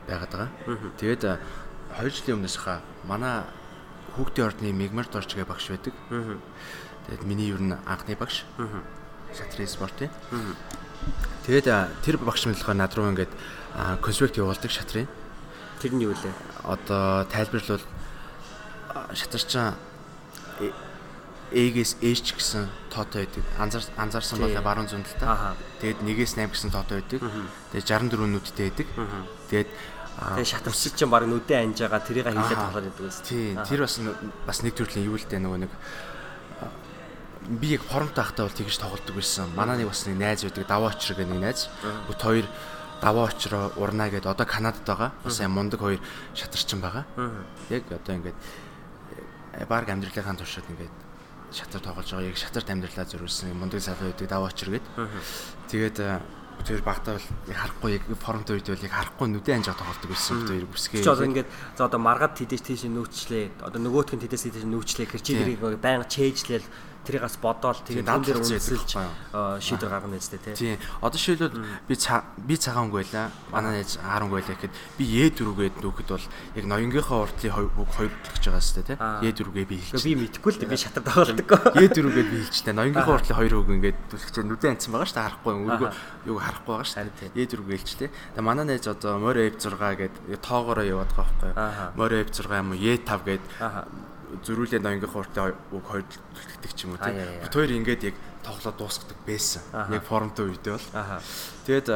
байгаад байгаа. Тэгээд 2 жилийн өмнөөс хаа манай хүүхдийн ордны Мегмар Дорч гэх багш байдаг. Тэгээд миний ер нь анхны багш. Аа. Шатрын спортын. Тэгээд тэр багш болохоор над руу ингээд конспект явуулдаг шатрын. Тэр нь юу лээ? Одоо тайлбарлал а, шатарчаа э- эгээс ээч гэсэн тоотой байдаг. Анзаар анзаарсан бол баруун зүүн талтай. Тэгээд нэгээс 8 гэсэн тоотой байдаг. Тэгээд 64 нүдтэй байдаг. Тэгээд Тэгээ шатарчид чинь баг нүдэн анж байгаа тэрийг хилээд Аа. тоглоод байдаг гэсэн. тий тэр бас бас нэг төрлийн юу л дээ нөгөө нэг би яг формтой ахтаа бол тэгж тоглолдог байсан. Манай нэг бас нэг найз байдаг даваа очрог нэг найз. Бүт хоёр даваа очроо урнаа гэдэг одоо Канадад байгаа. Бас сайн мундаг хоёр шатарчин байгаа. Аа. Яг одоо ингээд э, баг амьдралынхаа туршид ингээд шатар тоглож байгаа. Яг шатарт амьдралаа зориулсан мундаг залуу байдаг даваа очрог гэдэг. Тэгээд э, тэр багтаа бол яг харахгүй яг формтой үед бол яг харахгүй нүдэн анжаа тоглолдог байсан. Бүт хоёр бүсгээ. Чи одоо ингээд за одоо маргаад тэдэш тийш нүүчлээ. Одоо нөгөөтг нь тэдэс тийш нүүчлээ. Хэр чи тэрийг байнга чэйжлээл тэрийгээс бодоол Тийм, тэгээд тэн дээр байхгүй шийдвэр гаргана үстэй тий. Тийм. Одоо шилбэл би би цагаан өнгө байлаа. Манай нээж 10 өнгө байлаа гэхэд би Е дөрүгээд нүүхэд бол яг ноёнгийнхаа уртлын бүх хоёр төлөж байгаа сте тий. Аа. Е дөрүгээ би Гэхдээ хэлчих. би мэдэхгүй л дээ би шатар тоглодоггүй. Е дөрүгээд би хэлчихтэй. Ноёнгийнхаа уртлын хоёр үг ингээд төлөвчөө нүдэн анцсан байгаа шүү дээ харахгүй. Өргөө юу харахгүй байгаа шүү дээ. Е дөрүгээ хэлчихлээ. Тэгээ манай нээж одоо Моро F6 гээд тоогоороо яваад байгаа байхгүй. Ааха. Моро F6 юм уу Е5 гээд Аха. зөрүүлээ ноёнгийнхаа уртлын үг хоёр төлөвлөгдөг ч юм уу Аа, тий. яа, яа. Бут хоёр ингээд яг тоглоод дуусгадаг байсан. Яг формтой үедээ бол. Тэгээд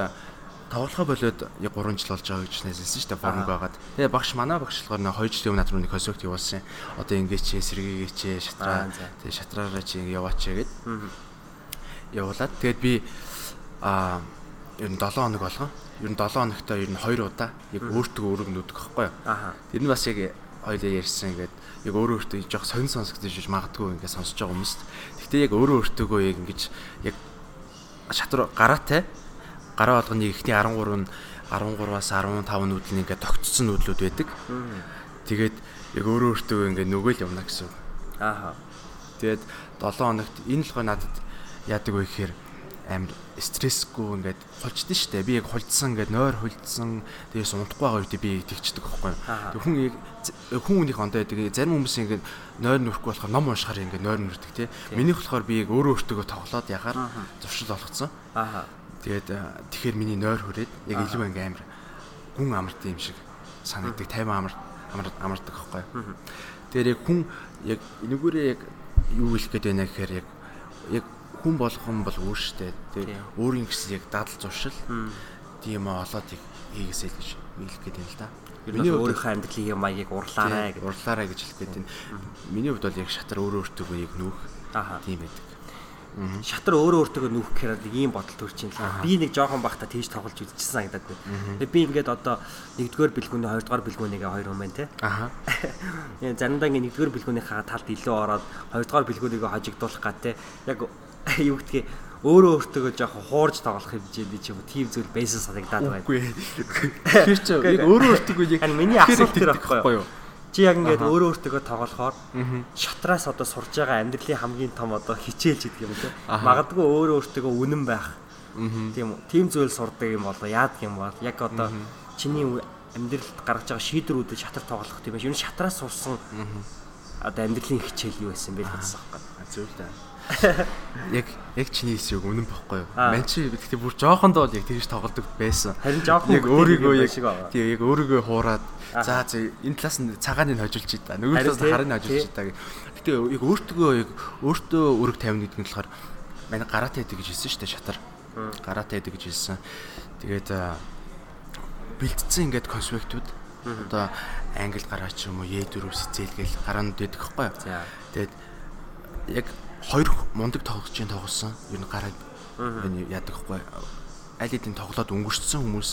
тоглохоо болоод яг 3 жил болж байгаа гэж нэсэлсэн шүү дээ формг байгаад. Тэгээ багш манай багш болохоор нэг 2 жилийн өмнө над руу нэг консерт явуулсан. Одоо ингээд чи сэргийгээч шатраа. Аа, за. Тэгээ шатраараа чи яваач гэд явуулаад тэгээд би а ер нь 7 хоног болгоо. Ер нь 7 хоногтой ер нь 2 удаа яг өөртөө өөрөг нүдэх байхгүй юу? Тэр нь бас яг хоёлаа ярьсан ингээд яг өөрөө өөртөө жоох сонь сонсогдож шиж магадгүй ингээд сонсож байгаа хүмүүст. Гэхдээ яг өөрөө өөртөөгөө яг ингэж яг шатар гараатай гараа болгоны ихний 13 нь 13-аас 15 нүүдэл ингээд тогтцсон нүүдлүүд байдаг. Тэгээд яг өөрөө өөртөө ингээд нүгэл явна гэсэн. үг. Аха. Тэгээд 7 хоногт энэ л гоо надад яадаг вэ гэхээр амар стрессгүй ингээд хулждсан шүү дээ. Би яг хулжсан ингээд нойр хулжсан дээрс унтахгүй байгаа үед би тэгчдэг байхгүй юу. Тэг хүн яг хүн хүнийх ондоо байдаг. Зарим хүмүүс ингээд нойр нүрэхгүй болохоор ном уншихаар ингээд нойр нүрдэг тий. Минийх болохоор би яг өөрөө өөртөө тоглоод Ааха. зуршил олгоцсон. Аха. Тэгээд э, тэгэхээр миний нойр хүрээд яг илүү ингээ амар гүн амарт юм шиг санагддаг 50 амар амар амардаг байхгүй. Тэгэхээр яг хүн яг энэгүүрээ яг юу хэлэх гээд байна гэхээр яг яг хүн болгон бол өөр штэ. Тэгээд өөрийн гэсэн яг дадал зуршил тийм олоод яг хийгээсэй л гэж хэлэх гээд байна л да. Ер бол өөрийнхөө амьдралын маягийг урлаарай тийм, гэдэг. урлаарай гэж хэлэх байна. Миний хувьд бол яг шатар өөрөө өөртөө яг нүүх Аха. тийм байдаг. Шатар өөрөө өөртөө нүүх гэхээр нэг ийм бодол төрж юм л. Би нэг жоохон бахта тийж тоглож үзчихсэн санагдаад байна. Тэгээ би ингээд одоо нэгдүгээр бэлгүүний хоёрдугаар бэлгүүнийгээ хоёр хүн байна те. Аха. Заримдаа ингээд нэгдүгээр бэлгүүнийхээ талд илүү ороод хоёрдугаар бэлгүүнийгээ хожигдуулах гад те. Яг юу гэдгийг өөрөө өөртөө жоохон хуурж тоглох хэмжээний ч юм уу тийм зүйл байсан санагдаад байна. Үгүй. Тэр чинь яг өөрөө өөртөө яг миний асуулт тэр байхгүй юу? Чи яг ингээд өөрөө өөртөө тоглохоор шатраас одоо сурж байгаа амьдралын хамгийн том одоо хичээлж гэдэг юм те. Магадгүй өөрөө өөртөө үнэн байх. Тийм үү? Тийм зүйл сурдаг юм болоо яадаг юм бол яг одоо чиний амьдралд гаргаж байгаа шийдвэрүүдэд шатар тоглох тийм байх. Юу шатраас сурсан одоо амьдралын хичээл юу байсан бэ гэсэн юм байна. Зөв л да. Яг яг чиний хэсэг үнэн бохгүй юу? Аа. Ман чи гэхдээ бүр жоохондоо л яг тэгж тоглодог байсан. Харин жоохон яг өөрийгөө яг тий яг өөрийгөө хуураад Аа. за за энэ талаас нь цагааныг хожуулж ий та. Нөгөө талаас нь харыг хожуулж ий та гэх. Гэтэ яг өөртөө яг өөртөө өрг тавина гэдэг нь болохоор манай гараатай байдаг гэж хэлсэн шүү дээ шатар. Гараатай байдаг гэж хэлсэн. Тэгээд аа, бэлдсэн ингээд конспектууд одоо англи гараа ч юм уу Е4 сэцэлгээл гараанууд байдаг байхгүй юу? Тэгээд яг хоёр мундаг тоглогчийн тоглосон. Юу н гараг энэ яадаг хгүй. Аль хэдийн тоглоод өнгөрцсөн хүмүүс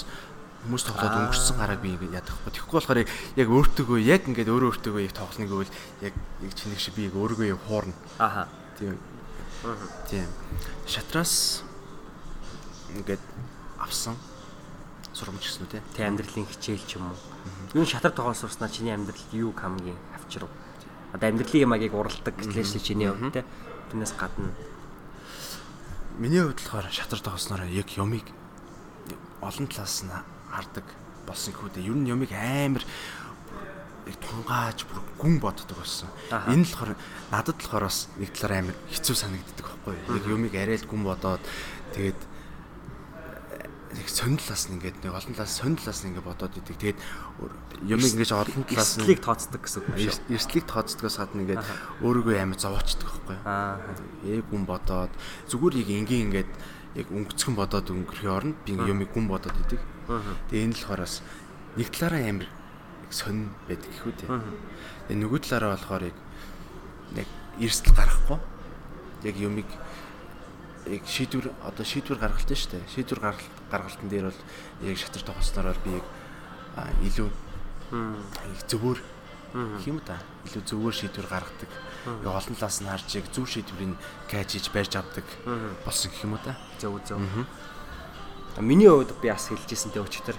хүмүүс тоглоод өнгөрцсөн гараг би ингэ яадаг хгүй. Тэгэхгүй болохоор яг- өөртөөгөө яг ингээд өөрөө өөртөөгөө яг тоглоно гэвэл яг яг чиний шиг би яг өөрийгөө яг хуурна. Аха. Тийм. Тийм. Шатраас ингээд авсан сурамж гэсэн үү. Тэ амьдралын хичээл ч юм уу. Юу шатар тоглож сурснаа чиний амьдралд юу хамгийн авчрав? Одоо амьдралын ямагийг уралдаг гэтлээ чи чиний хувьд те. Тэрнээс гадна Миний хувьд болохоор шатар тоглосноор яг юмыг олон талаас нь хардаг болсон хүү дээ. Ер нь юмыг амар яг тунгааж бүр гүн боддог болсон. Энэ болохоор надад болохоор бас нэг талаар амар хэцүү санагддаг байхгүй юу? Яг юмыг арай л гүн бодоод тэгээд нэг сонирхлаас нь ингээд нэг олон талаас сонирхлаас нь ингээд бодоод идэг. Тэгээд юмыг ингэж олон талаас нь эрслийг тооцдог гэсэн үг шүү. Эрслийг тооцдогоос гадна ингээд өөрийгөө амар зовоочдөг байхгүй юу? Аа. Яг гүн бодоод зүгээр яг энгийн ингээд яг өнгөцгөн бодоод өнгөрөх оронд би юмыг гүн бодоод идэг. Тэгээд энэ л болохоор бас нэг талаараа амар сонь байдаг гэхүү те. Тэгээ нөгөө талаараа болохоор яг эрсдэл гаргахгүй. Яг юмыг яг шийдвэр одоо шийдвэр гаргалт нь шүү дээ. Шийдвэр гаргалт гаргалтын дээр бол яг шатар бол би яг илүү зөвөр юм да. Илүү зөвөр шийдвэр гаргадаг. Яг олон талаас нь харж яг зөв шийдвэрийг гайжиж барьж авдаг болсон гэх юм уу да. Зөв зөв. Миний хувьд би бас хэлжсэн тэ өчтөр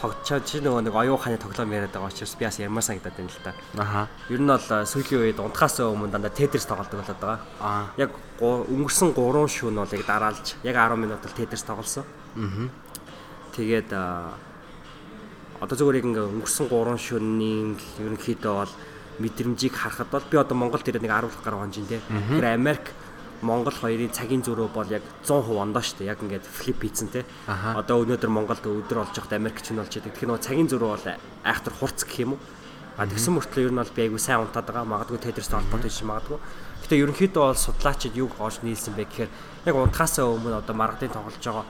тогтчоо чи нөгөө нэг оюун ухааны тоглоом яриад байгаа учраас би бас ярмаар санагдаад байна л да. Аха. Ер нь бол сүүлийн үед унтахаас өмнө дандаа тетрис тоглодог болоод байгаа. Аа. Яг өнгөрсөн 3 шөнө бол яг дараалж яг 10 минут л тетрис тоглосон. Аа. Тэгээд одоо зүгээр яг ингээ өнгөрсөн 3 шөнийн ерөнхийдөө бол мэдрэмжийг харахад бол би одоо Монголд ирээд нэг 10 гаруй хонжин тий. Тэр Америк Монгол хоёрын цагийн зөрүү бол яг 100% ондоо шүү дээ. Яг ингээд флип хийцэн те. Одоо өнөөдөр Монголд өдөр олж явахад Америкч нь болж идэг. Тэгэхээр нөгөө цагийн зөрүү бол айхтар хурц гэх юм уу? А тэгсэн мөртлөө ер нь бол би айгүй сайн унтаад байгаа. Магадгүй тедрээс холбоотой шин магадгүй. Гэтэ ерөнхийдөө бол судлаачид юг олж нийлсэн бэ гэхээр яг унтахаасаа өмнө одоо маргадын тоглож байгаа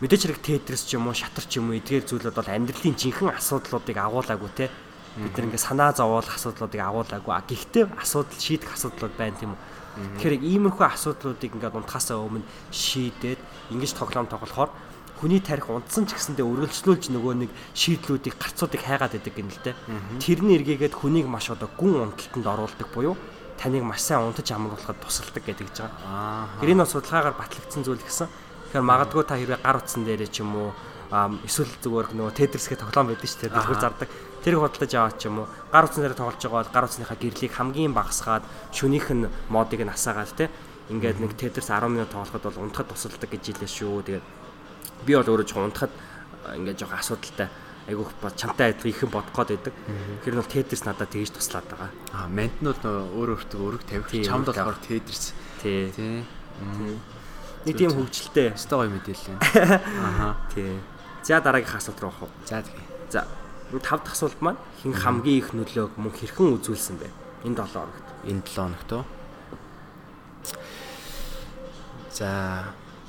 мэдээж хэрэг тедрес ч юм уу шатар ч юм уу эдгээр зүйлүүд бол амьдралын жинхэнэ асуудлуудыг агуулаагүй те бид нар ингээ санаа зовоол асуудлуудыг агуулаагүй а гэхдээ асуудал шийдэх асуудлууд байна тийм үү Тэгэхээр иймэрхүү асуудлуудыг ингээд унтахаасаа өмнө шийдээд ингэж тоглоом тоглохоор хүний тарих унтсан ч гэсэндээ үргэлжлүүлж нөгөө нэг шийдлүүдийг гарцуудыг хайгаад идэг гэнэ л дээ. Тэрний эргээгээд хүнийг маш одоо гүн унталтанд оруулдаг буюу таныг маш сайн унтаж амруулахад тусалдаг гэдэг гэж байгаа. Тэр энэ судалгаагаар батлагдсан зүйл гэсэн. Тэгэхээр магадгүй та хэрвээ гар утсан дээрээ ч юм уу эсвэл зүгээр нөгөө тедрисгээ тоглоом байдаг шүү дээ. Дэлгүр зардаг. Тэрийг худалдаж аваад ч юм уу гар утсан дээр тоглож байгаа бол гар утсныхаа гэрлийг хамгийн багасгаад шөнийх нь модыг нь асаагаад те ингээд нэг тетрис 10 минут тоглоход бол унтахад тусалдаг гэж хэлээ шүү. Тэгээд би бол өөрөө жоохон унтахад ингээд жоохон асуудалтай айгүйх бол чамтай адилхан ихэн бодох гээд байдаг. Тэр нь бол тетрис надад тэгж туслаад байгаа. Аа мент нь бол өөрөө өөртөө өрөг тавих чамд болохоор тетрис. Тий. Тий. Нэг тийм хөвгчлээ. Өстой гоё мэдээлэл. Аха. Тий. За дараагийн асуулт руу авах уу? За тэгээ. За тав дахь асуулт маань хэн хамгийн их нөлөөг мөн хэрхэн үзүүлсэн бэ? Энэ 7 хоногт. Энэ 7 хоногт уу? За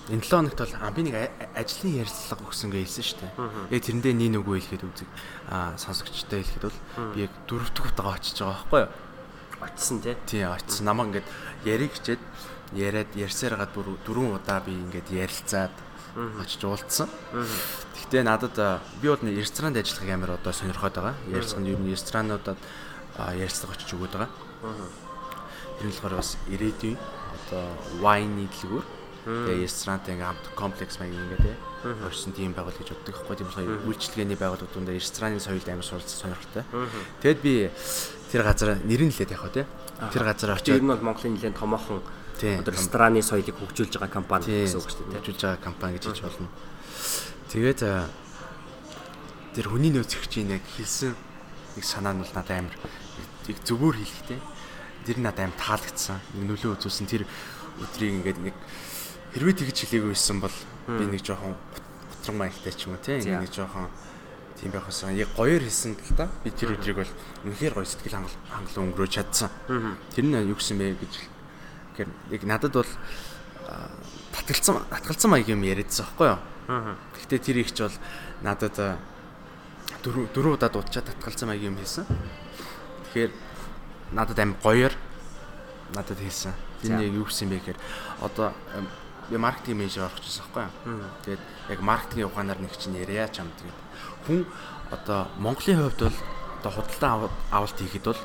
энэ 7 хоногт бол би нэг ажлын ярилцлага өгсөн гэж хэлсэн шүү дээ. Яг тэрэндээ нэг нүгөө хэлэхэд үзэг аа сонсогчтой хэлэхэд бол би яг дөрөв дэх удаа очиж байгаа байхгүй юу? Очсон тий. Тий, очсон. Намаа ингээд яриг хичээд яриад ярьсаар гад бүр дөрвөн удаа би ингээд ярилцаад очиж уулзсан. Гэхдээ надад би бол ресторанд ажиллахыг амар одоо сонирхоод байгаа. Нь ер нь ресторануудад ярьцлага очиж өгöd байгаа. Тэр нь болохоор бас ирээдүйн одоо wine дэлгүүр тэгээ ресторант ингээм хамт комплекс маяг ингээд орсон тийм байгуул гэж боддог байхгүй тийм болохоор үйлчлэгээний байгууллагууд дээр рестораны соёлд амар суралцсан сонирхолтой. Тэгэд би тэр газар нэрэн лээд явах тий. Тэр газар очиж ер нь бол Монголын нэлээд томоохон Одоо рестораны соёлыг хөгжүүлж байгаа компани гэсэн үг шүү дээ. Хөгжүүлж байгаа компани гэж хэлж болно. Тэгээд тэр хүний нөөцөгчийн яг хэлсэн нэг санаа нь бол надад амар их зөвөр хэлэхтэй. Тэр надад амар таалагдсан. Нэг нөлөө үзүүлсэн тэр өдрийг ингээд нэг хэрвээ тэгж хэлээгүй байсан бол би нэг жоохон утран маягтай ч юм уу тийм нэг жоохон тийм байх байсан. Яг гоёор хэлсэн л да. Би тэр өдрийг бол үнэхээр гоё сэтгэл хангалуун өнгөрөөж чадсан. Тэр нь юу гэсэн бэ гэж Тэгэхээр яг надад бол татгалцсан татгалцсан маяг юм яриадсан байхгүй юу? Гэхдээ тэр ихч бол надад дөрөв дөрөв удаа дуудчаад татгалцсан маяг юм хэлсэн. Тэгэхээр надад аим гоёор надад хэлсэн. Нэг юу гэсэн бэ гэхээр одоо би маркетинг менежер орох гэсэн байхгүй юу? Тэгээд яг маркетингийн ухаанаар нэг чинь яриа ч юм тэгээд хүн одоо Монголын хувьд бол одоо худалдаа авалт хийхэд бол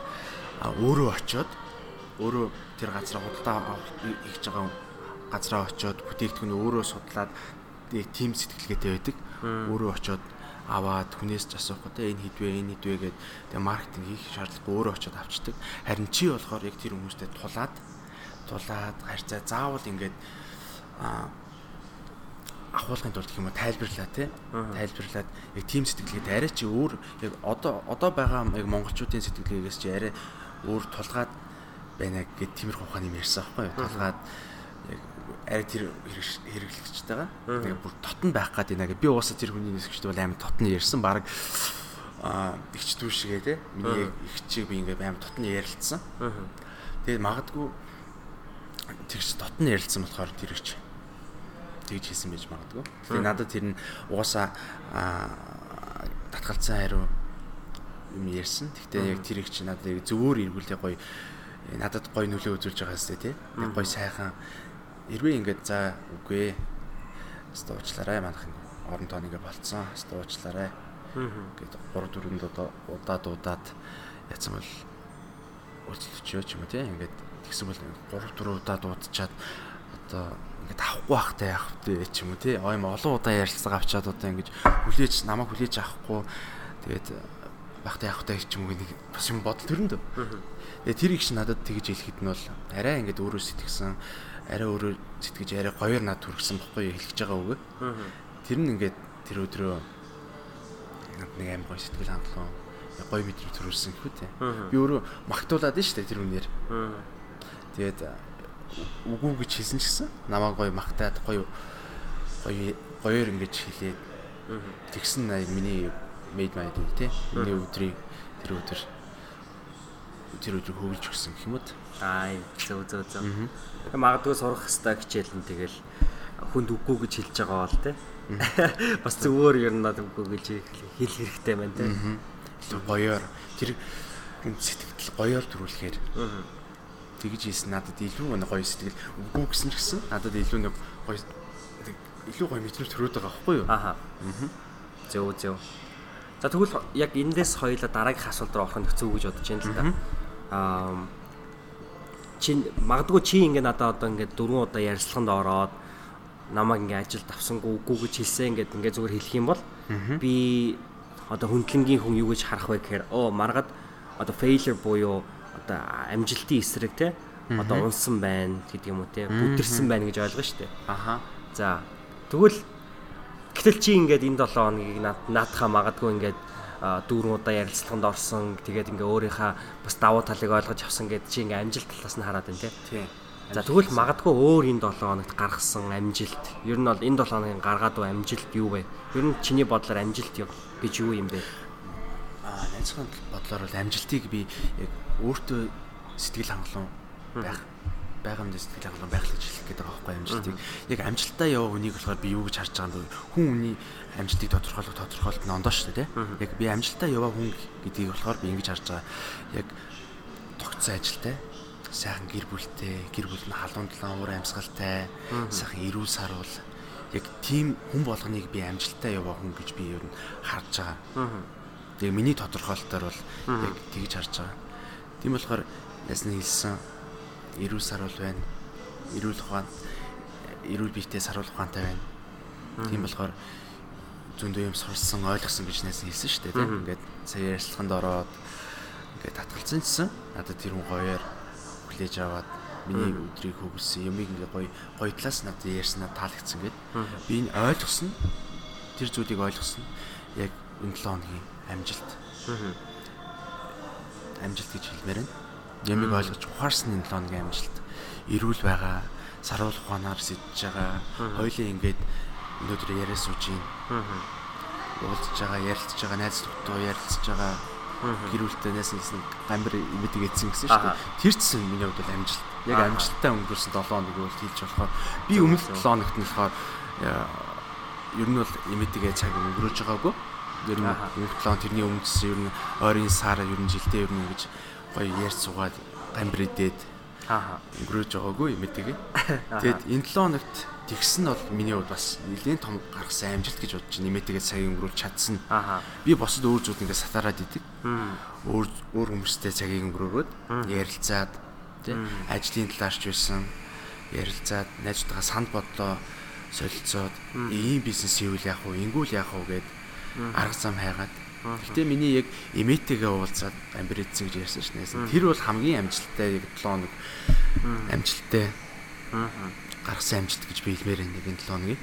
өөрөө очиод өөрөө тэр газраа худалдаа хийж байгаа газраа очиод бүтээгдэхүүн өөрөө судлаад тим сэтгэлгээтэй байдаг. Өөрөө очиод аваад хүнээс ч асуухгүй те энэ хідвэ энэ хідвэ гэдэг тэгээ маркетинг хийх шаардлагагүй өөрөө очиод авчдаг. Харин чи болохоор яг тэр хүмүүстэй тулаад тулаад харьцаа заавал ингээд а ахуулахын тулд юм уу тайлбарлаа тий. Тайлбарлаад яг team сэтгэлгээд арай чи өөр яг одоо одоо байгаа яг монголчуудын сэтгэлгээгээс чи арай өөр тулгаад байна гэд тиймэрхүү ухааны юм ярьсан байхгүй юу? Тулгаад яг арай тэр хэрэглэгчтэй байгаа. Тэгээ бүр тотн байх гад байна гэ. Би уусаа тэр хүний нисгчтэй бол амар тотн ярьсан. Бараг аа ихч дүү шигээ те. Миний их чиг би ингээ амар тотн ярилцсан. Тэгээд магадгүй тэрч тотн ярилцсан болохоор тэрч тэгж хийсэн байж магадгүй. Тэгээ надад тэр нь угаасаа татгалцсан хариу юм ярьсан. Гэхдээ яг тэр их чи надад яг зөвөр эргүүлээ гоё надад гоё нөлөө үзүүлж байгаа хэвчээ тий. Нэг гоё сайхан хэрвээ ингээд за үгүй ээ. Хаста уучлаарай манайх орон тоо нэгэ болцсон. Хаста уучлаарай. Гэт 3 4 удаа удаа дуудаад яцсан бол уучлаач ч юм уу тий. Ингээд тэгсэн бол 3 4 удаа дуудчихад одоо ингээд авахгүй байхтай яах вэ ч юм уу тий. Юм олон удаа ярилцлага авчаад одоо ингэж хүлээж намайг хүлээж авахгүй тэгээд байхтай яах вэ ч юм уу нэг бас юм бодол төрөнд. Тэгээ тэр их ч надад тэгж хэлэхэд нь бол арай ингээд өөрөө сэтгэсэн арай өөрөө сэтгэж арай гоёор над төрсөн бохгүй хэлчихэж байгаа үг. Тэр нь ингээд тэр өдрөө нэг аим гоё сэтгэл хангалуун гоё мэдрэмж төрүүлсэн гэхүү те. Би өөрөө магтуулаад нь штэ тэр үнээр. Тэгээд үгүй гэж хэлсэн ч гэсэн намайг гоё магтаад гоё гоё гоёор ингэж хэлээд тэгсэн миний made my day те. Миний өдрийг тэр өдөр тэр өдөр хөвлөж өгсөн гэх юм уу? Аа зөв зөв зөв. Магадгүй сурах хэвээр хичээл нь тэгэл хүнд үгүй гэж хэлж байгаа бол те. Бас зөвөр ер нь үгүй гэж хэл хэрэгтэй байна. Тэр гоёор тэр сэтгэл гоёор төрүүлэхээр тэгж хийсэн надад илүү нэг гоё сэтгэл үгүй гэсэн ч гэсэн надад илүү нэг гоё илүү гоё мэдрэмж төрөөд байгаа байхгүй юу? Аха. Зөв зөв. За тэгвэл яг эндээс хоёлаа дараагийн асуулт руу орох нь хэцүү гэж бодож байна л да. Аа чи магадгүй чи ингээ надад одоо ингээ дөрвөн удаа ярилцлаганд ороод намайг ингээ ажилд авсангүй үгүй гэж хэлсэн ингээд ингээ зүгээр хэлэх юм бол би одоо хүндлэнгийн хүн юу гэж харах вэ гэхээр оо маргад одоо failure буюу одоо амжилтын эсрэг те одоо унсан байна гэдэг юм уу те бүдэрсэн байна гэж ойлгоо штэ. Аха. За тэгвэл гэтэл чи ингээд энэ 7 хоногийг наадахаа магадгүй ингээд дөрвөн удаа ярилцлаганд орсон тэгээд ингээ өөрийнхөө бас давуу талыг ойлгож авсан гэд чи ингээ амжилт талаас нь хараад байна тий. За тэгвэл магадгүй өөр энэ 7 хоногт гаргасан амжилт ер нь бол энэ 7 хоногийн гаргаад буй амжилт юу вэ? Ер нь чиний бодлоор амжилт гэж юу юм бэ? Аа найзхан бодлоор бол амжилтыг би яг өөртөө сэтгэл хангалуун байх байгаа юм сэтгэл хангалуун байх гэж хэлэх гээд байгаа байхгүй амжилтыг. Яг амжилтаа яваа хүнийг болохоор би юу гэж харж байгаа юм бэ? Хүн хүний амжилтыг тодорхойлох тодорхойлолт нь ондоо шүү дээ. Яг би амжилтаа яваа хүн гэдгийг болохоор би ингэж харж байгаа. Яг тогтсон ажилтай сайхан гэр бүлтэй, гэр бүл нь халуун талаан уур амьсгалтай, сайхан эрүүл саруул яг тийм хүн болгоныг би амжилтаа яваа хүн гэж би ер нь харж байгаа. Тэгээ миний тодорхойлолтоор бол яг тэгж харж байгаа. Тийм болохоор ясны хэлсэн эрүүл саруул байна. Эрүүл ухаан эрүүл биетэй саруул ухаантай байна. Тийм болохоор зөндөө юм сурсан, ойлгосон гэж найсан хэлсэн шүү дээ тийм. Ингээд сая ярилцлаганд ороод ингээд татгалцсан гэсэн. Надад тэр хүн гоёор хүлээж аваад миний өдрийг хөвгөлсөн юмыг ингээ гоё гоё талаас надад ярьснаа таалагдсан гэд. Би энэ ойлгосон. Тэр зүйлийг ойлгосон. Яг энэ 7 хоногийн амжилт. Амжилт гэж хэлмээр байна. Ямиг ойлгож ухаарсан энэ 7 хоногийн амжилт. Ирүүл байгаа, саруул ухаанаар сэтж байгаа. Хоёлын ингээд өнөөдөр яриа сууж юм. Уулзж байгаа, ярилцж байгаа, найз нөхдөд ярилцж байгаа. Гэр бүлтэй найз нэг гамбар имэдэг эзэн гэсэн шүү дээ. Тэр чинь миний хувьд амжилт. Яг амжилттай өнгөрсөн 7 хоног бол хэлж болохоор би өмнөх 7 хоногт нь болохоор ер нь бол имэдэг цаг өнгөрөөж байгаагүй. Ер нь өмнөх 7 хоног тэрний өмнөс ер нь ойрын сар ер нь жилдээ ер нь ингэж гоё ярьж суугаад гамбар идээд өнгөрөөж байгаагүй имэдэг. Тэгэд энэ 7 хоногт тэгсэн бол миний хувьд бас нэлийн том гаргасан амжилт гэж бодож нэмээтэйгээ цаг өнгөрүүлж чадсан. Аа. Би босод өөр зүйл ингээд сатараад идэг. Өөр өөр хүмүүстэй цагийг өнгөрөөгөөд ярилцаад тий ажлын талаарч байсан. Ярилцаад найзтайгаа санд бодлоо солилцоод ийм бизнес хийвэл яах вэ? Ингүүл яах вэ гэд арга зам хайгаад. Гэтэ миний яг эмээтэйгээ уулзаад амбир эдсэн гэж ярьсан шнээс. Тэр бол хамгийн амжилттай яг 7 хоног амжилттай гаргасан амжилт гэж би хэлмээр байна энэ 7 хоногийн.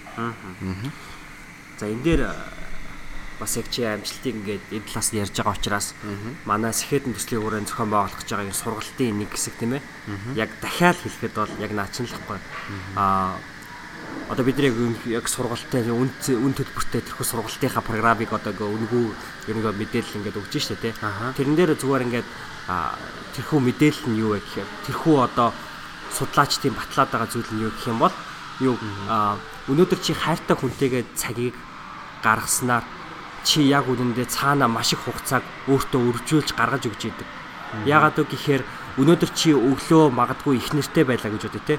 За энэ дээр бас яг чи амжилтыг ингээд энэ талаас нь ярьж байгаа учраас манай Сэхэдэн төслийн хүрээнд зохион байгуулах гэж байгаа энэ сургалтын нэг хэсэг тийм ээ. Яг дахиад хэлэхэд бол яг наачнлахгүй. Аа одоо бид яг яг сургалтын үн үн төлбөртэй тэрхүү сургалтынхаа програмыг одоо үнгүү ерөнгөө мэдээлэл ингээд өгч штэ тий. Тэрэн дээр зүгээр ингээд тэрхүү мэдээлэл нь юу вэ гэхээр тэрхүү одоо судлаачдын батлаад байгаа зүйл нь юу гэх юм бол юу өнөөдөр чи хайртай хүнтэйгээ цагийг гаргаснаар чи яг үнэндээ цаана маш их хугацааг өөртөө өржүүлж гаргаж өгч идэг. Яагаад вэ гэхээр өнөөдөр чи өглөө магадгүй их нэртэй байлаа гэж бодё те.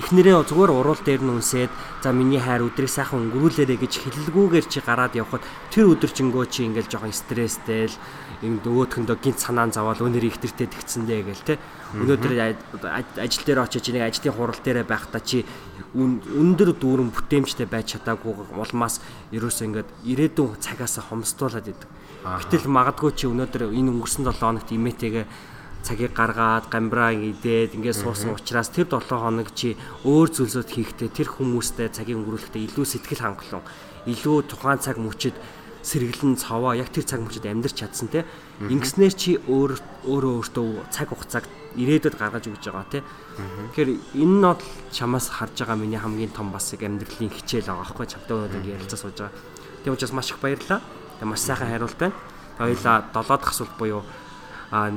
Их нэрээ зүгээр уруул дээр нь үнсээд за миний хайр өдрийг сайхан өнгөрүүлээрэ гэж хэлэлгүйгээр чи гараад явхад тэр өдөржингөө чи ингээл жоохон стресстэй л энэ өөдхөндөө гинт санаан заваал өнөр их нэртэй тэгцэндээ гээл те. Өнөөдөр ажил дээр очиж нэг ажлын хурал дээр байхдаа чи өндөр дүүрэн бүтээмжтэй байж чадаагүй улмаас ерөөсөө ингээд ирээдүйн цагаас хомсдуулаад идэг. Гэтэл магадгүй чи өнөөдөр энэ өнгөрсөн 7 хоногт имээтэйгээ цагийг гаргаад гамбраа идээд ингээд суусан учраас тэр 7 хоног чи өөр зүйлсүүд хийхдээ тэр хүмүүстэй цагийг өнгөрүүлэхдээ илүү сэтгэл хангалуун илүү тухайн цаг мөчид сэргэлэн цаваа яг тэр цаг мөчид амьдрч чадсан те. Ингэснээр чи өөр өөрөө өөртөө цаг хугацааг ирээдүйд гаргаж өгч байгаа те. Тэгэхээр энэ нь бол чамаас харж байгаа миний хамгийн том бас яг амьдралын хичээл байгаа байхгүй чамтай өнөөдөр ярилцаа сууж байгаа. Тийм учраас маш их баярлалаа. Маш сайхан хариулт байна. Хоёлаа долоо дахь асуулт буюу а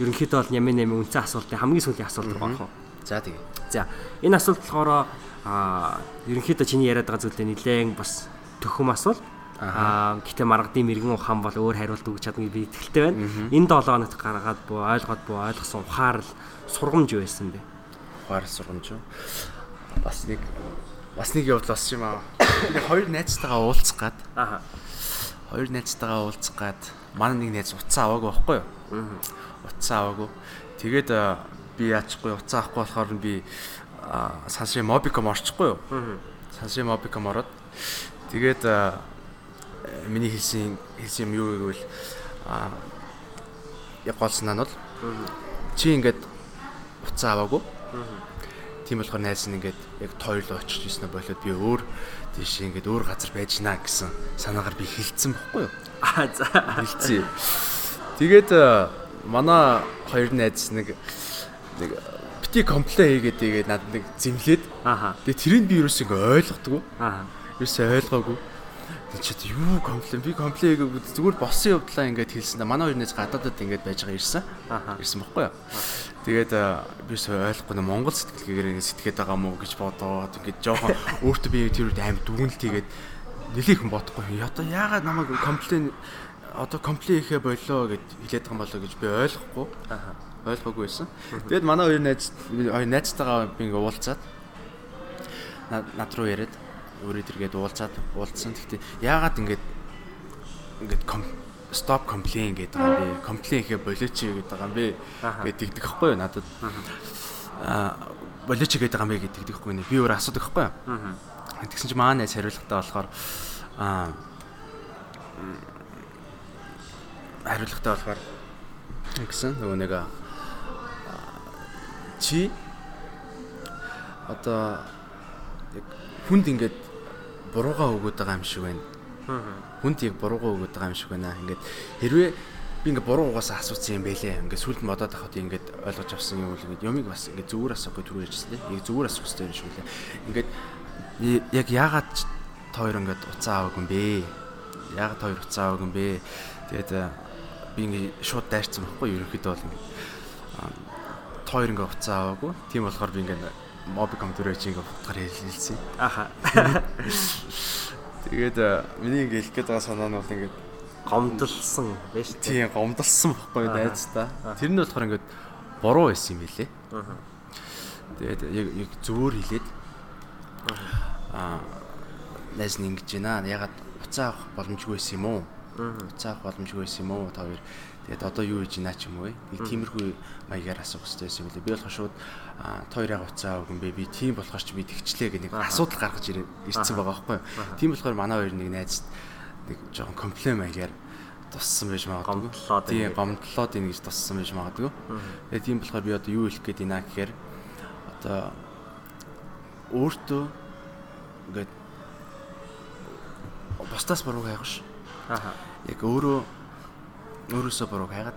ерөнхийдөө бол нямын нямын үнцэн асуултын хамгийн сүүлийн асуулт уу. За тэгээ. За энэ асуулт болохоор аа ерөнхийдөө чиний яриад байгаа зүйлээ нэлээн бас төхөм асуулт. Аа гэтээ маргадын мэрэгэн ухаан бол өөр хариулт өгч чадна гэж би итгэлтэй байна. Энэ 7 хоногт гаргаад буу ойлгоод буу ойлгосон ухаар л сургамж байсан бэ? Ухаар сургамж юу? Бас нэг бас нэг явдал болсон юм аа. Нэг хоёр найзтайгаа уулзах гад. Аа. Хоёр найзтайгаа уулзах гад манай нэг найз уцаа аваагүй байхгүй юу? Аа утсаа аваагүй. Тэгээд би яачихгүй утсаа авахгүй болохоор би сансрын мобиком орчихгүй юу? Сансрын мобиком ороод тэгээд миний хэлсэн хэлсэн юм юу гэвэл яг гол санаа нь бол чи ингээд утсаа аваагүй. Тийм болохоор найз нь ингээд яг тойлоо очиж ирсэн болоод би өөр тийш ингээд өөр газар байж гинэ гэсэн санаагаар би хилцсэн бохгүй юу? Аа за. Хилцсэн. Тэгээд манай хоёр найз нэг нэг бити комплей хийгээд тэгээд над нэг зэмлээд ааха. Тэгээд тэрийг би юу ч ингээ ойлгохгүй. ааха. Юу ч ойлгоогүй. Тэг чи юу комплей би комплей хийгээд зүгээр боссын явдлаа ингээд хэлсэн да манай хоёр найз гадаадад ингээд байж байгаа ирсэн. ааха. Ирсэн бохгүй юу? Тэгээд би ч ойлгохгүй нэ Монгол сэтгэлгээгээр ингээд сэтгэхэд байгаа мó гэж бодоод ингээд жоохон өөртөө би тэр үед амар дүгнэлт хийгээд нэлээхэн бодохгүй. Одоо яагаад намайг комплей одоо комплей хийхэ болоо гэд хэлээд байгаа юм болоо гэж би ойлгохгүй. Аа. Ойлгоогүй байсан. Тэгэд манай хоёр найз хоёр найзтайгаа би ингээ уулзаад над руу яриад өөрөө тэргээд уулзаад уулзсан. Гэхдээ яагаад ингээд ингээд stop complain гэдэг юм бэ? Complain хийхэ болооч гэдэг байгаа юм бэ? Гэт тэгдэг хэвгүй юу надад. Аа болооч гэдэг байгаа юм бэ гэдэг тэгдэхгүй нэ. Би өөр асуудаг хэвгүй юу? Тэгсэн чинь маань найз хариулгатай болохоор аа хариулгатай болохоор гэсэн нөгөө нэг чи одоо яг хүнд ингээд буруугаа өгöd байгаа юм шиг байна. Хүнд яг буруугаа өгöd байгаа юм шиг байна. Ингээд хэрвээ би ингээд буруу угаасаа асуусан юм байлээ. Ингээд сүлд модоод ахад ингээд ойлгож авсан юм уу ингээд юмыг бас ингээд зүгээр асуухгүй түрүү ярьжсэн тийм. Яг зүгээр асуух хэрэгтэй юм шиг лээ. Ингээд яг яагаад та хоёр ингээд уцаа аваагүй юм бэ? Яагаад та хоёр уцаа аваагүй юм бэ? Тэгээд би ингээ шууд дайрцсан байхгүй ерөнхийдөө бол ингээ тоор ингээ уцаа аваагүй. Тийм болохоор би ингээ мобиком төрөө чи ингээ утгаар хэлсэн. Аха. Тэгээд миний ингээ хэлэх гээд байгаа санаа нь бол ингээ гомдолсон байж тийм гомдолсон байхгүй найз та. Тэр нь болохоор ингээ буруу байсан юм билэ. Аа. Тэгээд яг яг зөвөр хэлээд аа найз нь ингэж байна. Ягаад уцаа авах боломжгүй байсан юм уу? Цаах боломжгүй байсан юм уу та хоёр. Тэгээд одоо юу хийж байна ч юм уу. Нэг тиймэрхүү маягаар асуух хэрэгтэй байсан юм лээ. Би болохоор шууд та хоёрыг уцаа өгөн бэ. Би тийм болохоор ч би тэгчлээ гэх нэг асуудал гаргаж ирсэн байгаа байхгүй юу. Тийм болохоор манай хоёр нэг найз нэг жоохон комплейн маягаар туссан байж магадгүй. Гомдлоод тийм гомдлоод ийн гэж туссан байж магадгүй. Тэгээд тийм болохоор би одоо юу хэлэх гээд байна гэхээр одоо өөртөө ингээд бусдаас буруу хайгаш. Аха. Яг өөрөө өөрөөсөө буруу хайгаад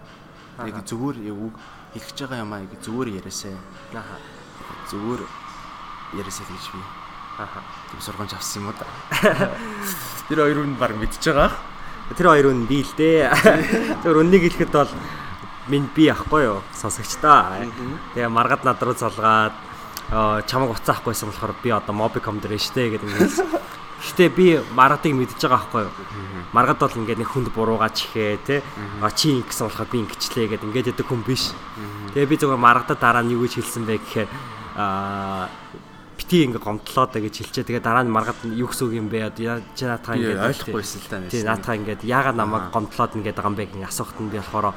яг зүгээр яг үг хэлж байгаа юмаа яг зүгээр яриасаа. Аха. Зүгээр яриасаа гэж би. Аха. Тэм сургамж авсан юм уу. Тэр хоёр нь баг мэдж байгаа. Тэр хоёр нь би л дээ. Тэр үннийг хэлэхэд бол минь би ахгүй юу сонсогч та. Тэгээ маргад над руу залгаад чамаг уцаахгүйсэн болохоор би одоо Mobicom дээр штэ гэдэг ингээд. Гэтэ би маргадыг мэдж байгаа байхгүй юу. Маргад бол ингээд нэг хүнд буруугаа чихээ те. А чи ингэсэн болохоор би ингэчлээ гэдэг ингээд өгдөг хүн биш. Тэгээ би зөвхөн маргадад дараа нь юу гэж хэлсэн бэ гэхээр аа бити ингээ гомдлоо да гэж хэлчээ. Тэгээ дараа нь маргад юу гэсэн үг юм бэ? Чи наатаа ингээ ойлгохгүйсэн л та. Тий наатаа ингээ яагаад намайг гомдлоод ингээ байгаа юм бэ гэх асуухт нь би болохоор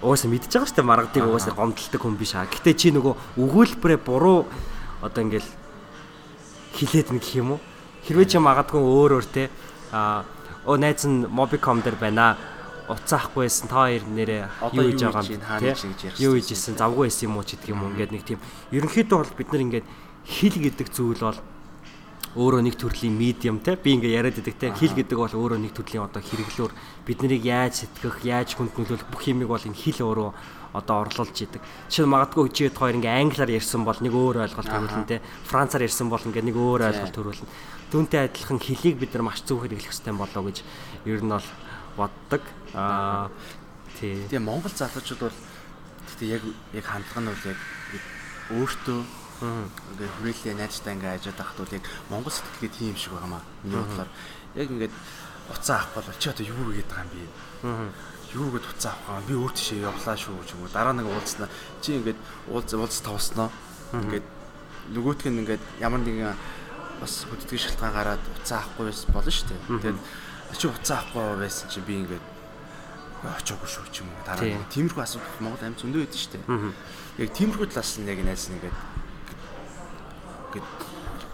угаасаа мэдчихэж байгаа шүү дээ маргадыг угаасаа гомдолдог хүн биш аа. Гэтэ чи нөгөө өгүүлбэрээ буруу одоо ингээл хилээд нэг юм уу? Хэрвээ чи магадгүй өөр өөр те. А оо найз нь Mobicom дээр байна. Уцаахгүй байсан. Та хоёр нэрээ юу хийж байгаа юм? те юу хийж исэн завгүй байсан юм уу ч гэдэг юм ингээд нэг тийм. Ерөнхийдөө бол бид нар ингээд хил гэдэг зүйл бол өөрөө нэг төрлийн медиум те. Би ингээ яриад байдаг те. Хил гэдэг бол өөрөө нэг төрлийн одоо хэрэглөөр бид нарыг яаж сэтгэх яаж хүнд нөлөөлөх бүх юмыг бол энэ хил өөрөө одоо орлуулж идэг. Жишээ нь магадгүй чи хэд хоёр ингээ англиар ярьсан бол нэг өөр ойлголт төрүүлнэ те. Францаар ярьсан бол ингээ нэг өөр ойлголт төрүүлнэ. Түүнтэй адилхан хилийг бид нар маш зөв хэрэглэх хэрэгтэй болоо гэж ер нь бол боддог. Аа тий. Тэгээ Монгол залуучууд бол гэхдээ яг яг хандлага нь бол яг өөртөө Ингээ хүрээлээ найзтай ингээ ажаад байхад бол яг Монгол сэтгэлгээ тийм юм шиг байгаамаа. Миний бодлоор яг ингээд уцаа авах бол чи одоо юу гээд байгаа юм бэ? Юу гээд уцаа авах юм? Би өөр тишээ явлаа шүү ч юм уу. Дараа нэг уулзнаа. Чи ингээд уулз уулз тавснаа. Ингээд нөгөөтг нь ингээд ямар нэгэн бас хөдөлгөөн шалтгаан гараад уцаа авахгүй байсан болно шүү дээ. Тэгээд чи уцаа авахгүй байсан чи би ингээд очоогүй шүү ч юм уу. Дараа нэг тиймэрхүү асуудал Монгол амьд зөндөө байдаг шүү дээ. Яг тиймэрхүү талаас нь яг найс нь ингээд ингээд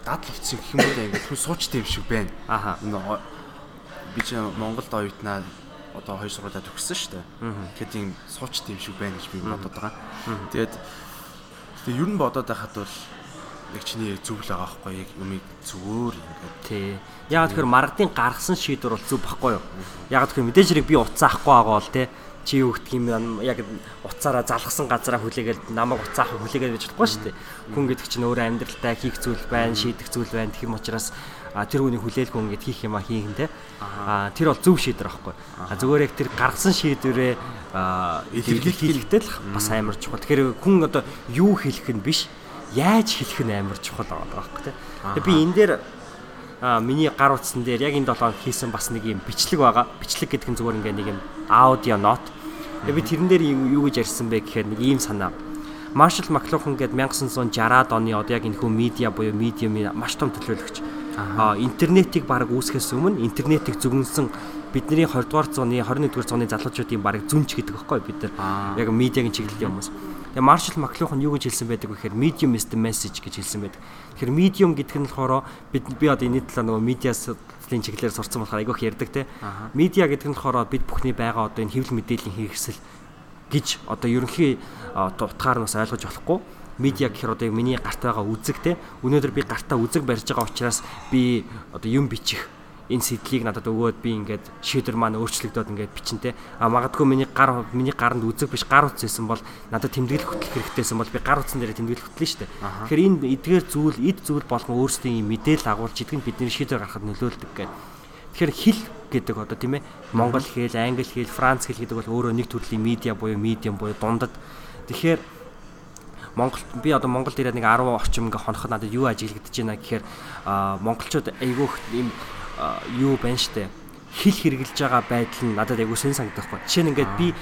дадал хийсэн гэх юм уу ингээд хүн суучтай юм шиг байна. Аха. Би чи Монголд оюутнаа одоо хоёр сургуулаа төгссөн шүү дээ. Тэгэхээр тийм суучтай юм шиг байна гэж би бодоод байгаа. Тэгээд тэгээд ер нь бодоод байхад бол яг чиний зөв л байгаа байхгүй яг юмыг зүгээр ингээд тий. Яг тэгэхээр маргадын гаргасан шийдвэр бол зөв байхгүй юу? Яг тэгэхээр мэдээж хэрэг би уцаахгүй байгаа бол тий чи юу гэх юм яг уцаараа залгсан газараа хүлээгээл намайг уцаах хүлээгээд байж болохгүй шүү дээ. Хүн гэдэг чинь өөрөө амьдралтай хийх зүйл байна, шийдэх зүйл байна. Тэгэх юм учраас тэр хүний хүлээлгүй ингээд хийх юм а хийх нь те. Аа тэр бол зөв шийдвэр аахгүй. Зүгээр яг тэр гаргасан шийдвэрээ илэрхийлэхдээ л бас амар чухал. Тэгэхээр хүн одоо юу хэлэх нь биш, яаж хэлэх нь амар чухал байгаа байхгүй те. Тэгээ би энэ дээр а миний гар утсан дээр яг энэ 7 хийсэн бас нэг юм бичлэг байгаа. Бичлэг гэдэг нь зүгээр ингээ нэг юм аудио нот. Тэгээ би тэрэн дээр юу гэж ярьсан бэ гэхээр нэг ийм санаа. Marshall McLuhan гээд 1960-аад оны одоо яг энэ хүн медиа буюу медиумын маш том төлөөлөгч. Аа интернетийг баг үүсгэхээс өмнө интернетийг зөвгөнсөн бидний 20 дугаар зууны 21 дугаар зууны залуучуудын баг зүнч гэдэг байхгүй бид нар яг медиагийн чиглэлийн хүмүүс. Тэгээ Marshall McLuhan юу гэж хэлсэн байдаг вэ гэхээр medium is the message гэж хэлсэн байдаг. Тэгэхээр medium гэдэг нь болохоор бид би одоо энэ талаар нөгөө медиа судлалын чиглэлээр сурцсан болохоор айгүйх ярьдаг те. Медиа гэдэг нь болохоор бид бүхний байгаа одоо энэ хэвлэл мэдээллийн хэрэгсэл гэж одоо ерөнхий утгаар нь бас ойлгож болохгүй медиа гэхээр одоо миний гарт байгаа үзэг те өнөөдөр би гартаа үзэг барьж байгаа учраас би одоо юм бичих энэ сэтлийг надад өгөөд би ингээд шийдвэр маань өөрчлөгдөөд ингээд бичнэ а магадгүй миний гар миний гаранд үзэг биш гар утас байсан бол надад тэмдэглэл хөтлөх хэрэгтэйсэн бол би гар утсан дээр тэмдэглэл хөтлөн штэ. Тэгэхээр энэ эдгээр зүйл эд зүйл болгон өөрсдийн мэдээлэл агуулж идэг нь бидний шийдвэр гаргахад нөлөөлдөг гэдэг тэгэхээр хэл гэдэг одоо тийм ээ монгол хэл англи хэл франц хэл гэдэг бол өөрөө нэг төрлийн медиа буюу медиум буюу дундад. Тэгэхээр Монгол би одоо Монгол дээр нэг 10 орчим ингээ хоноход надад юу ажиглагдаж байна гэхээр монголчууд айгүйх ийм юу байна штэ хэл хэрглэж байгаа байдал нь надад айгүй сэн санагдах байхгүй. Жишээ нь ингээд би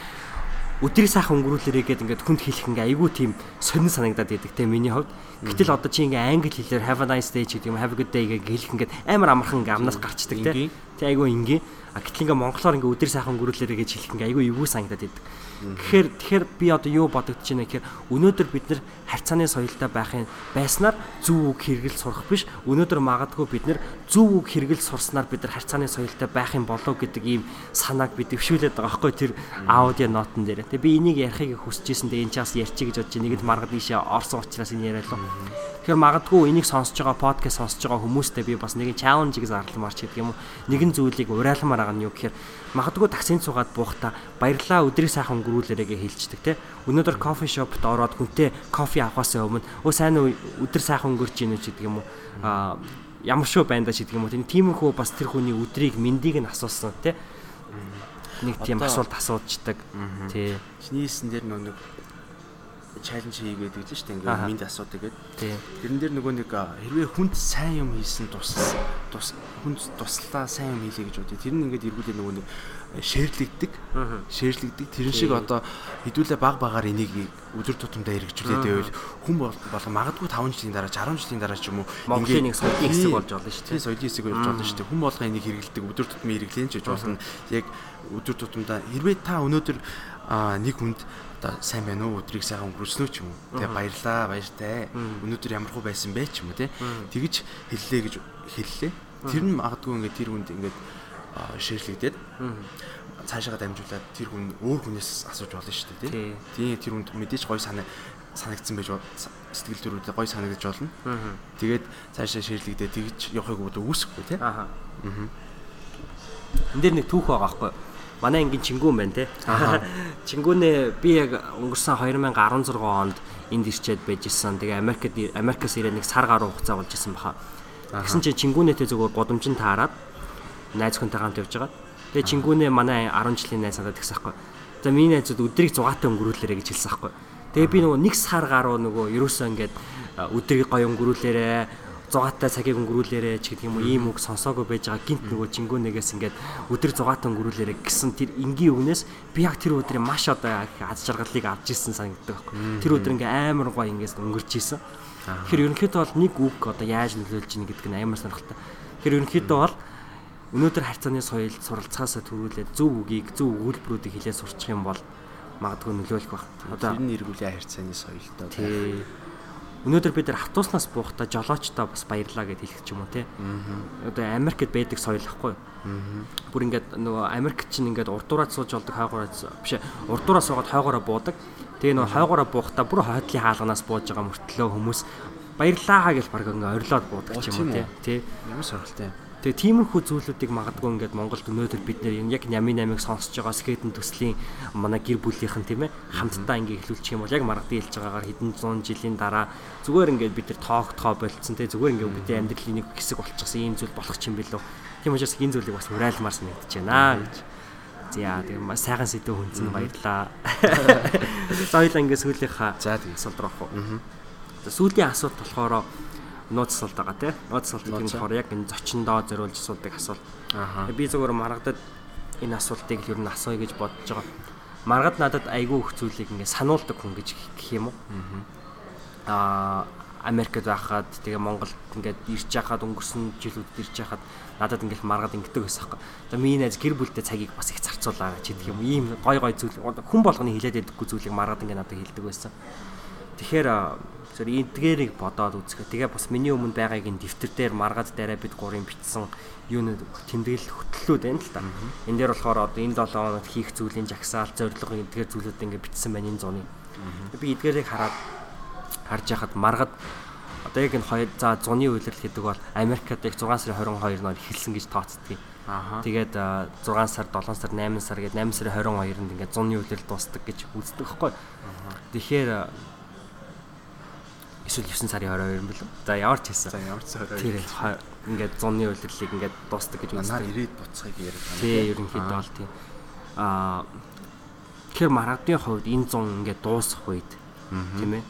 өдрийг сайхан өнгөрүүлээрээ гээд ингээд хүнд хэлэх ингээ айгүй тийм сонин санагдаад байдаг те миний хувьд. Гэтэл одоо чи ингээ англи хэлээр have a nice day гэдэг юм have a good day гэж хэлэх ингээд амар амархан ингээ амнаас гарчдаг те. Тэ айгүй ингээ. А гэтэл ингээ монголоор ингээ өдрийг сайхан өнгөрүүлээрээ гэж хэлэх ингээ айгүй эвгүй санагдаад байдаг. Тэгэхээр тэгэхээр би одоо юу бодогдож байна гэхээр өнөөдөр бид нар харьцааны соёлтой байхын байснаар зөв үг хэрэгэл сурах биш өнөөдөр магадгүй бид нар зөв үг хэрэгэл сурснаар бид нар харьцааны соёлтой байх юм болов гэдэг ийм санааг би дэвшүүлээд байгаа байхгүй тэр аудио нотон дээр. Тэгээ би энийг ярихыг хүсэж. Тэгээ энэ чаас ярьчих гэж бодож нэгд маргад ийшээ орсон учраас энэ яриа лөө. Тэгэхээр магадгүй энийг сонсож байгаа подкаст сонсож байгаа хүмүүстээ би бас нэгэн чаленжийг зарламарч гэдэг юм уу. Нэгэн зүйлийг урайлмаар байгаа нь юу гэхээр магадгүй таксинд суугаад буухта баярлаа өдрийг сайхан өнгөрүүлээрээгээ хэлцдэг те. Өнөөдөр кофе шопт ороод хүнтэй кофе авахаас өмнө өө сайн өдөр сайхан өнгөрч ийн үү гэдэг юм уу. Аа ямар шүү байна да гэдэг юм уу. Тиймэрхүү бас тэр хүний өдрийг мэндийг нь асуусан те. Нэг тийм асуулт асуудждаг. Тий. Чинийсэн дээр нэг чаленж хийгээд гэж шүү дээ. Ингээд минд асуудаг гэдэг. Тэрэн дээр нөгөө нэг хэрвээ хүнд сайн юм хийсэн тус тус хүнд туслаа сайн юм хийлээ гэж бодъё. Тэр нь ингээд эргүүлээ нөгөө нэг шеэрлэгдэг. Шеэрлэгдэг. Тэрэн шиг одоо хэдүүлээ баг багаар энийг өдөр тутамдаа хэрэгжүүлээд байвал хүн болго магадгүй 5 жилийн дараа 10 жилийн дараа ч юм уу Монголын нэг соёлын хэсэг болж болно шүү дээ. Тийм соёлын хэсэг болж болно шүү дээ. Хүн болго энийг хэрэгэлдэг өдөр тутмын хэрэглэн ч гэж болно. Яг өдөр тутамдаа хэрвээ та өнөөдөр нэг хүнд одоо сайн байна уу өдрийг сайхан өнгөрүүлсэн үү ч юм уу. Тэгээ баярлаа, баяртай. Өнөөдөр ямар хөө байсан бэ ч юм уу те. Тэгж хэллээ гэж хэллээ. Тэр нь магадгүй ингээд тэр хүнд ингээд ширлэгдээд цаашаа дамжуулаад тэр хүн өөр хүнээс асууж болно шүү дээ тий. Тийм тэр хүнд мэдээж гой санаа санагдсан байж сэтгэл төрүүдээ гой санагдаж болно. Тэгээд цаашаа ширлэгдээ тэгж явахыг үүсэхгүй тий. Аа. Энд дээр нэг түүх байгаа байхгүй юу? манай ангийн чингүүн байна те. Чингүүнээ би яг өнгөрсөн 2016 онд энд ирчээд байж исэн. Тэгээ Америкт Америкаас ирээд нэг сар гаруй хугацаа болж исэн баха. Тэгсэн чинь чингүүнээтэй зөвхөн годомжин таарад найз хүнтэй хамт явж байгаа. Тэгээ чингүүнээ манай 10 жилийн найз надад тэгсэн байхгүй. За миний найзууд өдрийг 6-тай өнгөрүүлээрэ гэж хэлсэн байхгүй. Тэгээ би нөгөө нэг сар гаруй нөгөө ерөөсөө ингээд өдрийг гоё өнгөрүүлээрэ 6-тай цагийг өнгөрүүлээрэ ч гэдэг юм уу ийм үг сонсоогүй байж байгаа гинт нөгөө чингүүнээс ингээд өдөр 6-тай өнгөрүүлээрэ гэсэн тэр энгийн үгнээс би яг тэр өдрийн маш одоо аз жаргалыг авч ирсэн санагддаг байхгүй. Тэр өдөр ингээ амар гой ингээс өнгөрч исэн. Тэгэхээр ерөнхийдөө бол нэг үг одоо яаж нөлөөлж ийн гэдэг нь амар сонирхолтой. Тэгэхээр ерөнхийдөө бол өнөөдөр харьцааны соёл суралцаасаа төрүүлээд зөв үгийг зөв өгүүлбэрүүдийг хэлээ сурчих юм бол магадгүй нөлөөлөх баг. Одоо энэ эргүүлийн харьцааны соёлтой. Тий өнөөдөр бид нар автобуснаас буухдаа жолоочтой бас баярлаа гэж хэлэх ч юм уу те. Одоо Америкт байдаг соёл ахгүй. Бүр ингээд нөгөө Америк чинь ингээд урдуураад сууж болдог хойгоороо биш урдуураа суугаад хойгоороо буудаг. Тэгээ нөгөө хойгоороо буухдаа бүр хойдлын хаалганаас бууж байгаа мөртлөө хүмүүс баярлаа гэж баг ингээд орилоод буудаг ч юм уу те. Ямар сорилттой юм. Тэгээ тиймэрхүү зүйлүүдийг магадгүй ингээд Монголд өнөөдөр бид нэр яг Нями 8-ыг сонсож байгаа скейтэн төслийн манай гэр бүлийнхэн тийм ээ хамтдаа ингээд эхлүүлчих юм бол яг маргадын хэлж байгаагаар хэдэн зуун жилийн дараа зүгээр ингээд бид нар тоогтхоо болцсон те зүгээр ингээд бидний амьдралын нэг хэсэг болчихсон ийм зүйл болох юм билүү. Тийм учраас энэ зүйлийг бас урайлмаар санагдаж байна гэж. За тэгээ маш сайхан сэдв хүнцэн баярлаа. За хоёлаа ингээд сүүлийнхаа за тэгээ асуулт руу. За сүүлийн асуулт болохоор нууц асуулт байгаа тийм. Нууц асуулт гэдэг нь болохоор яг энэ зочиндоо зориулж асуудаг асуулт. Аа. Би зөвхөн маргадад энэ асуултыг ер нь асууя гэж бодож байгаа. Маргад надад айгүй их зүйлийг ингээ сануулдаг хүн гэж гэх юм уу? Аа Америкт байхад тэгээ Монголд ингээд ирж яхад өнгөрсөн жилүүдэд ирж яхад надад ингээд маргад ингэдэг байсан хэрэг. За миний найз гэр бүлтэй цагийг бас их зарцуулаа гэж хэлдэг юм. Ийм гой гой зүйл хүн болгоны хилээд байдаггүй зүйлийг маргад ингээд надад хэлдэг байсан. Тэгэхээр зөв эдгээрийг бодоод үзэхэд тэгээ бас миний өмнө байгааг энэ дэвтэр дээр маргад дээрээ бид гурийн бичсэн юу нэг тэмдэглэл хөтлөлүүд байна л та. Энэ дээр болохоор одоо энэ 7 хоногт хийх зүйлийн жагсаалт зорилго эдгээр зүйлүүд ингээд бичсэн байна энэ зуны. Би эдгээрийг хараад харж яхад маргад одоо яг энэ хоёр за зуны үйлрэл гэдэг бол Америкт яг 6 сарын 22-нд эхэлсэн гэж тооцдог. Аа. Тэгээд 6 сар, 7 сар, 8 сар гээд 8 сарын 22-нд ингээд зуны үйлрэл дуустдаг гэж үздэг байхгүй. Тэгэхээр эсвэл 9 сарын 22 юм бэл. За ямар ч хэлсэн. За ямар ч 22. Тэр ингээд зуны үйлрэлийг ингээд дуустдаг гэж үздэг. Наар ирээд буцахыг яриад байна. Тий, ерөнхийдөө бол тий. Аа Тэгэхээр маргадын хувьд энэ 100 ингээд дуусах үед тийм ээ.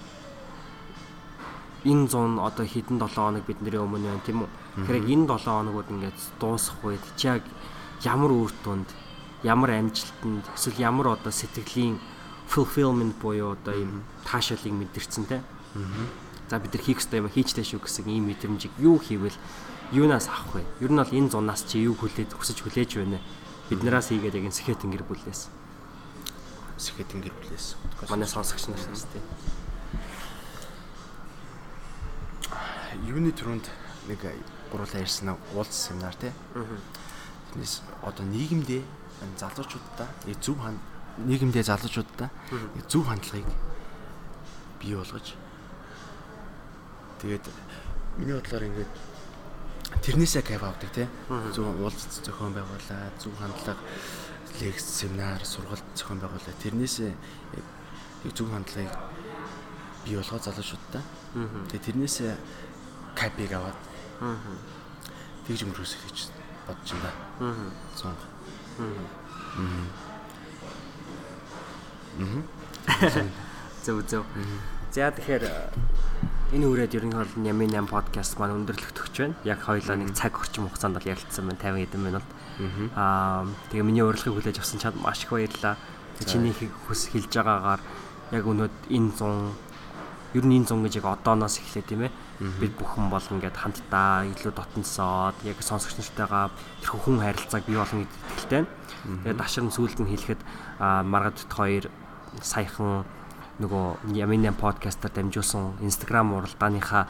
Энэ 100 одоо хэдэн 7 хоног бидний өмнө байна тийм үү? Тэгэхээр энэ 7 хоногуд ингээд дуусах үед яг ямар үр дүнд, ямар амжилтанд, эсвэл ямар одоо сэтгэлийн fulfillment буюу одоо юм таашаалыг мэдэрсэн те. Аа за бид нар хийх ёстой юм хийчтэй шүү гэсэн ийм мэдрэмжийг юу хийвэл юунаас авах вэ? Ер нь бол энэ зунаас чи юу хүлээж хүсэж хүлээж байна? Биднээс хийгээд яг энэ сэхэтэн гэр бүлээс. Сэхэтэн гэр бүлээс. Манай сонсогч нараас тийм. Юуны төрөнд нэг гурлаа ярьсан уулз семинар тий. Тэрнээс одоо нийгэмдээ залуучуудаа зөв нийгэмдээ залуучуудаа зөв хандлагыг бий болгож Тэгээд миний бодлоор ингээд тэрнээсээ кайф авдаг тий. Зөв уулзалт зохион байгуулаад, зөв хандлага, лекц, семинар, сургалт зохион байгуулаад тэрнээсээ яг зөв хандлагыг бий болгоо залуучуудаа. Тэгээд тэрнээсээ кайпыг аваад тэгж өнгөрөөсөх гэж бодож байна. Зон. Аа. Зөв зөв. За тэгэхээр энэ үрээд ерөнхийдөө Нямын 8 подкаст маань өндөрлөгт өгч байна. Яг хоёулаа нэг цаг орчим хугацаанд бол ярилцсан байна 50 хэдэн минут. Аа тэгээ миний урилгыг хүлээж авсан чад маш их баярлалаа. Чиний хүс хэлж байгаагаар яг өнөөд энэ 100 ер нь энэ 100 гэж яг одооноос эхлэв тийм ээ. Бид бүхэн бол ингээд хамтдаа илүү дотносоод яг сонсогч нартайгаа тэр хүн харилцааг бий болгоно гэдэгт итгэлтэй. Тэгээд дашир нь сүүлд нь хэлэхэд маргад хоёр саяхан нөгөө Ямин подкастаар дамжуулсан Instagram уралдааныхаа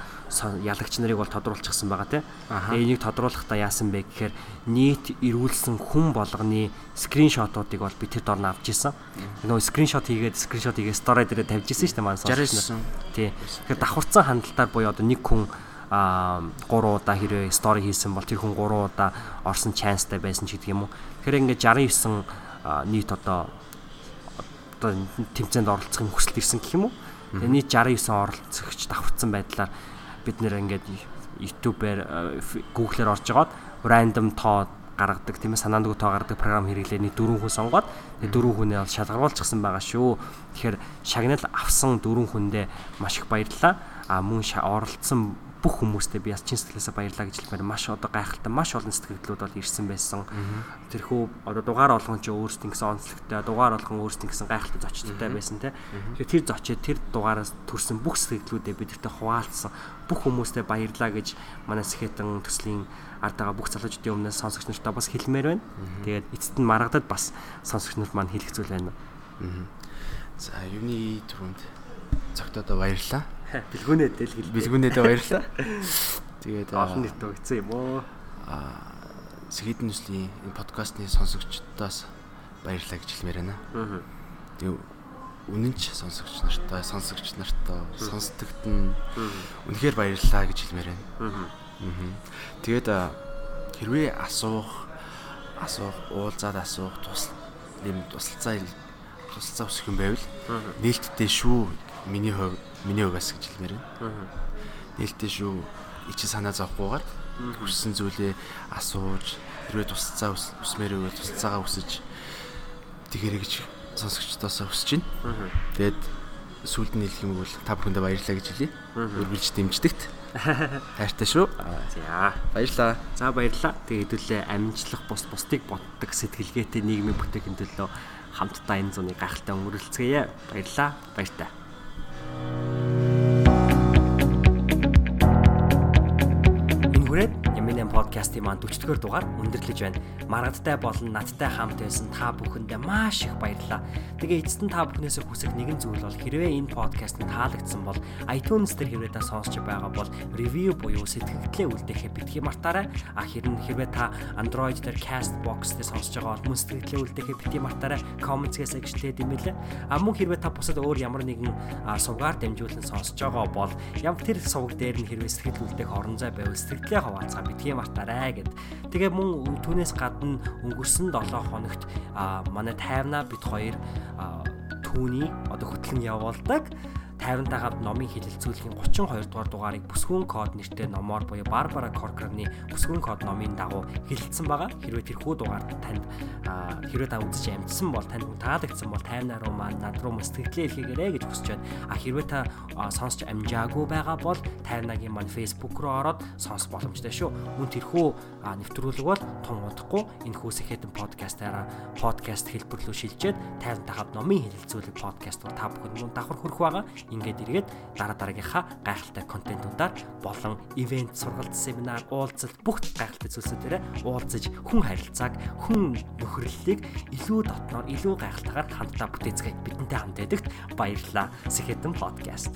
ялагч нарыг бол тодруулчихсан байгаа тийм. Тэгээ энийг тодруулахдаа яасан бэ гэхээр нийт ирүүлсэн хүн болгоны скриншотуудыг бол би тэр дор нь авч ирсэн. Нөгөө скриншот хийгээд скриншот хийгээд стори дээр тавьж ирсэн шүү дээ маань сонссон. Тий. Тэгэхээр давхарцсан хандлтаар буюу одоо нэг хүн а 3 удаа хэрвээ стори хийсэн бол тэр хүн 3 удаа орсон чанстай байсан ч гэдэг юм уу. Тэгэхээр ингээд 69 нийт одоо одоо тэмцээнд оролцохын хүсэлт ирсэн гэх юм уу. Тэгээ нийт 69 оролцогч давхарцсан байдлаар бид нэр ингээд YouTube-ээр Google-ээр орж жагаад random тоо гаргадаг тийм ээ санаандгүй тоо гаргадаг програм хэрэглээ нэг дөрвөн хүн сонгоод тэгээ дөрвөн хүнээ бол шалгаруулчихсан байгаа шүү. Тэгэхээр шагнал авсан дөрвөн хүндээ маш их баярлалаа. А мөн оролцсон бүх хүмүүстээ би бас чин сэтгэлээсээ баярлаа гэж хэлмээр маш одоо гайхалтай маш олон сэтгэлдлүүд бол ирсэн байсан. Тэрхүү одоо дугаар олгон ч өөрсдийн гэсэн онцлогтой дугаар олгон өөрсдийн гэсэн гайхалтай зочдтой байсан те. Тэр зочид тэр дугаараас төрсэн бүх сэтгэлдлүүдээ бидэртээ хуваалцсан. Бүх хүмүүстээ баярлаа гэж манай Сэхэтэн төслийн ард байгаа бүх залуучдын өмнөөс сонсогч нартаа бас хэлмээр байна. Тэгээд эцэст нь маргадад бас сонсогч нарт маань хэлэх зүйл байна. За юуны түрүүнд цогтодоо баярлаа Бэлгүүнээдээ л хэл. Бэлгүүнээдээ баярлалаа. Тэгээд олон нийт өгцөн юм уу? Аа Сэхидэн нүслийн энэ подкастны сонсогчдоос баярлалаа гэж хэлмээр байна. Аа. Тэгээд үнэн ч сонсогч нартай, сонсогч нартай, сонсдогт нь үнэхээр баярлалаа гэж хэлмээр байна. Аа. Тэгээд хэрвээ асуух, асуух, уулзаад асуух, тус юм тусалцаа тусалцаа өсөх юм байвал нээлттэй шүү. Миний хувьд миний угаас гэж хэлмээр байна. Нээлттэй шүү. Ичи санаа зовхгүйгээр хүссэн зүйлээ асууж хэрвээ тусцаа үсмээр өгөө тусцаагаа үсэж тэгэрэй гэж сонсогчдоос хүсэж байна. Тэгээд сүүлд нь хэлэх юм бол та бүхэндээ баярлалаа гэж хэлье. Өргөлж дэмждэгт. Хайртай шүү. За баярлаа. За баярлаа. Тэгээ хэдүүлээ амжилтлах бус бусдыг боддог сэтгэлгээтэй нийгмийн бүтээхин төлөө хамтдаа энэ зуны гайхалтай өнгөрөлцгөөе. Баярлаа. Баяртай. Une boulette? Подкастын маань 40-р дугаар өндөрлөж байна. Маргадтай болон надтай хамт байсан та бүхэндээ маш их баярлалаа. Тэгээ эцэст нь та бүхнээс хүсэх нэгэн зүйл бол хэрвээ энэ подкаст нь таалагдсан бол iTunes дээр хэрвээ та сонсож байгаа бол review буюу сэтгэгдлээ үлдээхээ битгий мартаарай. А хэрэн хэрвээ та Android дээр Castbox дээр сонсож байгаа бол мөн сэтгэгдлээ үлдээхээ битгий мартаарай. Comments-ээс гიშтэй димэлээ. А мөн хэрвээ та бусад өөр ямар нэгэн сувгаар дамжуулан сонсож байгаа бол ям тэр сувг дээр нь хэрвээ сэтгэл үлдээх орон зай байвал сэтгэлээ хаваацгаа битгий мартаарай гэд. Тэгээ мөн түүнээс гадна өнгөрсөн 7 хоногт манай тайвнаа бит хоёр түүний одоо хөтлөн явуулдаг 50-тай хамт номын хилэлцүүлэхийн 32 дугаар дугаарыг бүсгүүн код нэртэй номоор буюу Барбара Коркерны бүсгүүн код номын дагуу хилэлцсэн байгаа. Хэрвээ тэрхүү дугаар танд хэрвээ та үзэж амжсан бол танд таалагдсан бол таймнаа руу маань над руу сэтгэлээ илгээгээрэй гэж хүсэж байна. А хэрвээ та сонсч амжаагүй байгаа бол таймнагийн маань Facebook руу ороод сонсох боломжтой шүү. Мөн тэрхүү нэвтрүүлэг бол тун удахгүй энэ хүүс ихэдэн подкастаараа подкаст хэлбэрлүү шилжээд 50-тай хамт номын хилэлцүүлэг подкаст та бүхэнд мөн давхар хүрэх байгаа ингээд эргээд дараа дараагийнхаа гайхалтай контентуудаар болон ивент, сургалт, семинар, уулзалт бүх гайхалтай зүйлсүүдээр уулзаж хүн харилцааг, хүн нөхөрлөлийг илүү дотноор, илүү гайхалтайгаар хамтдаа бүтээцгээе. Бидэнтэй хамт байдагт баярлалаа. Сэхэтэн подкаст.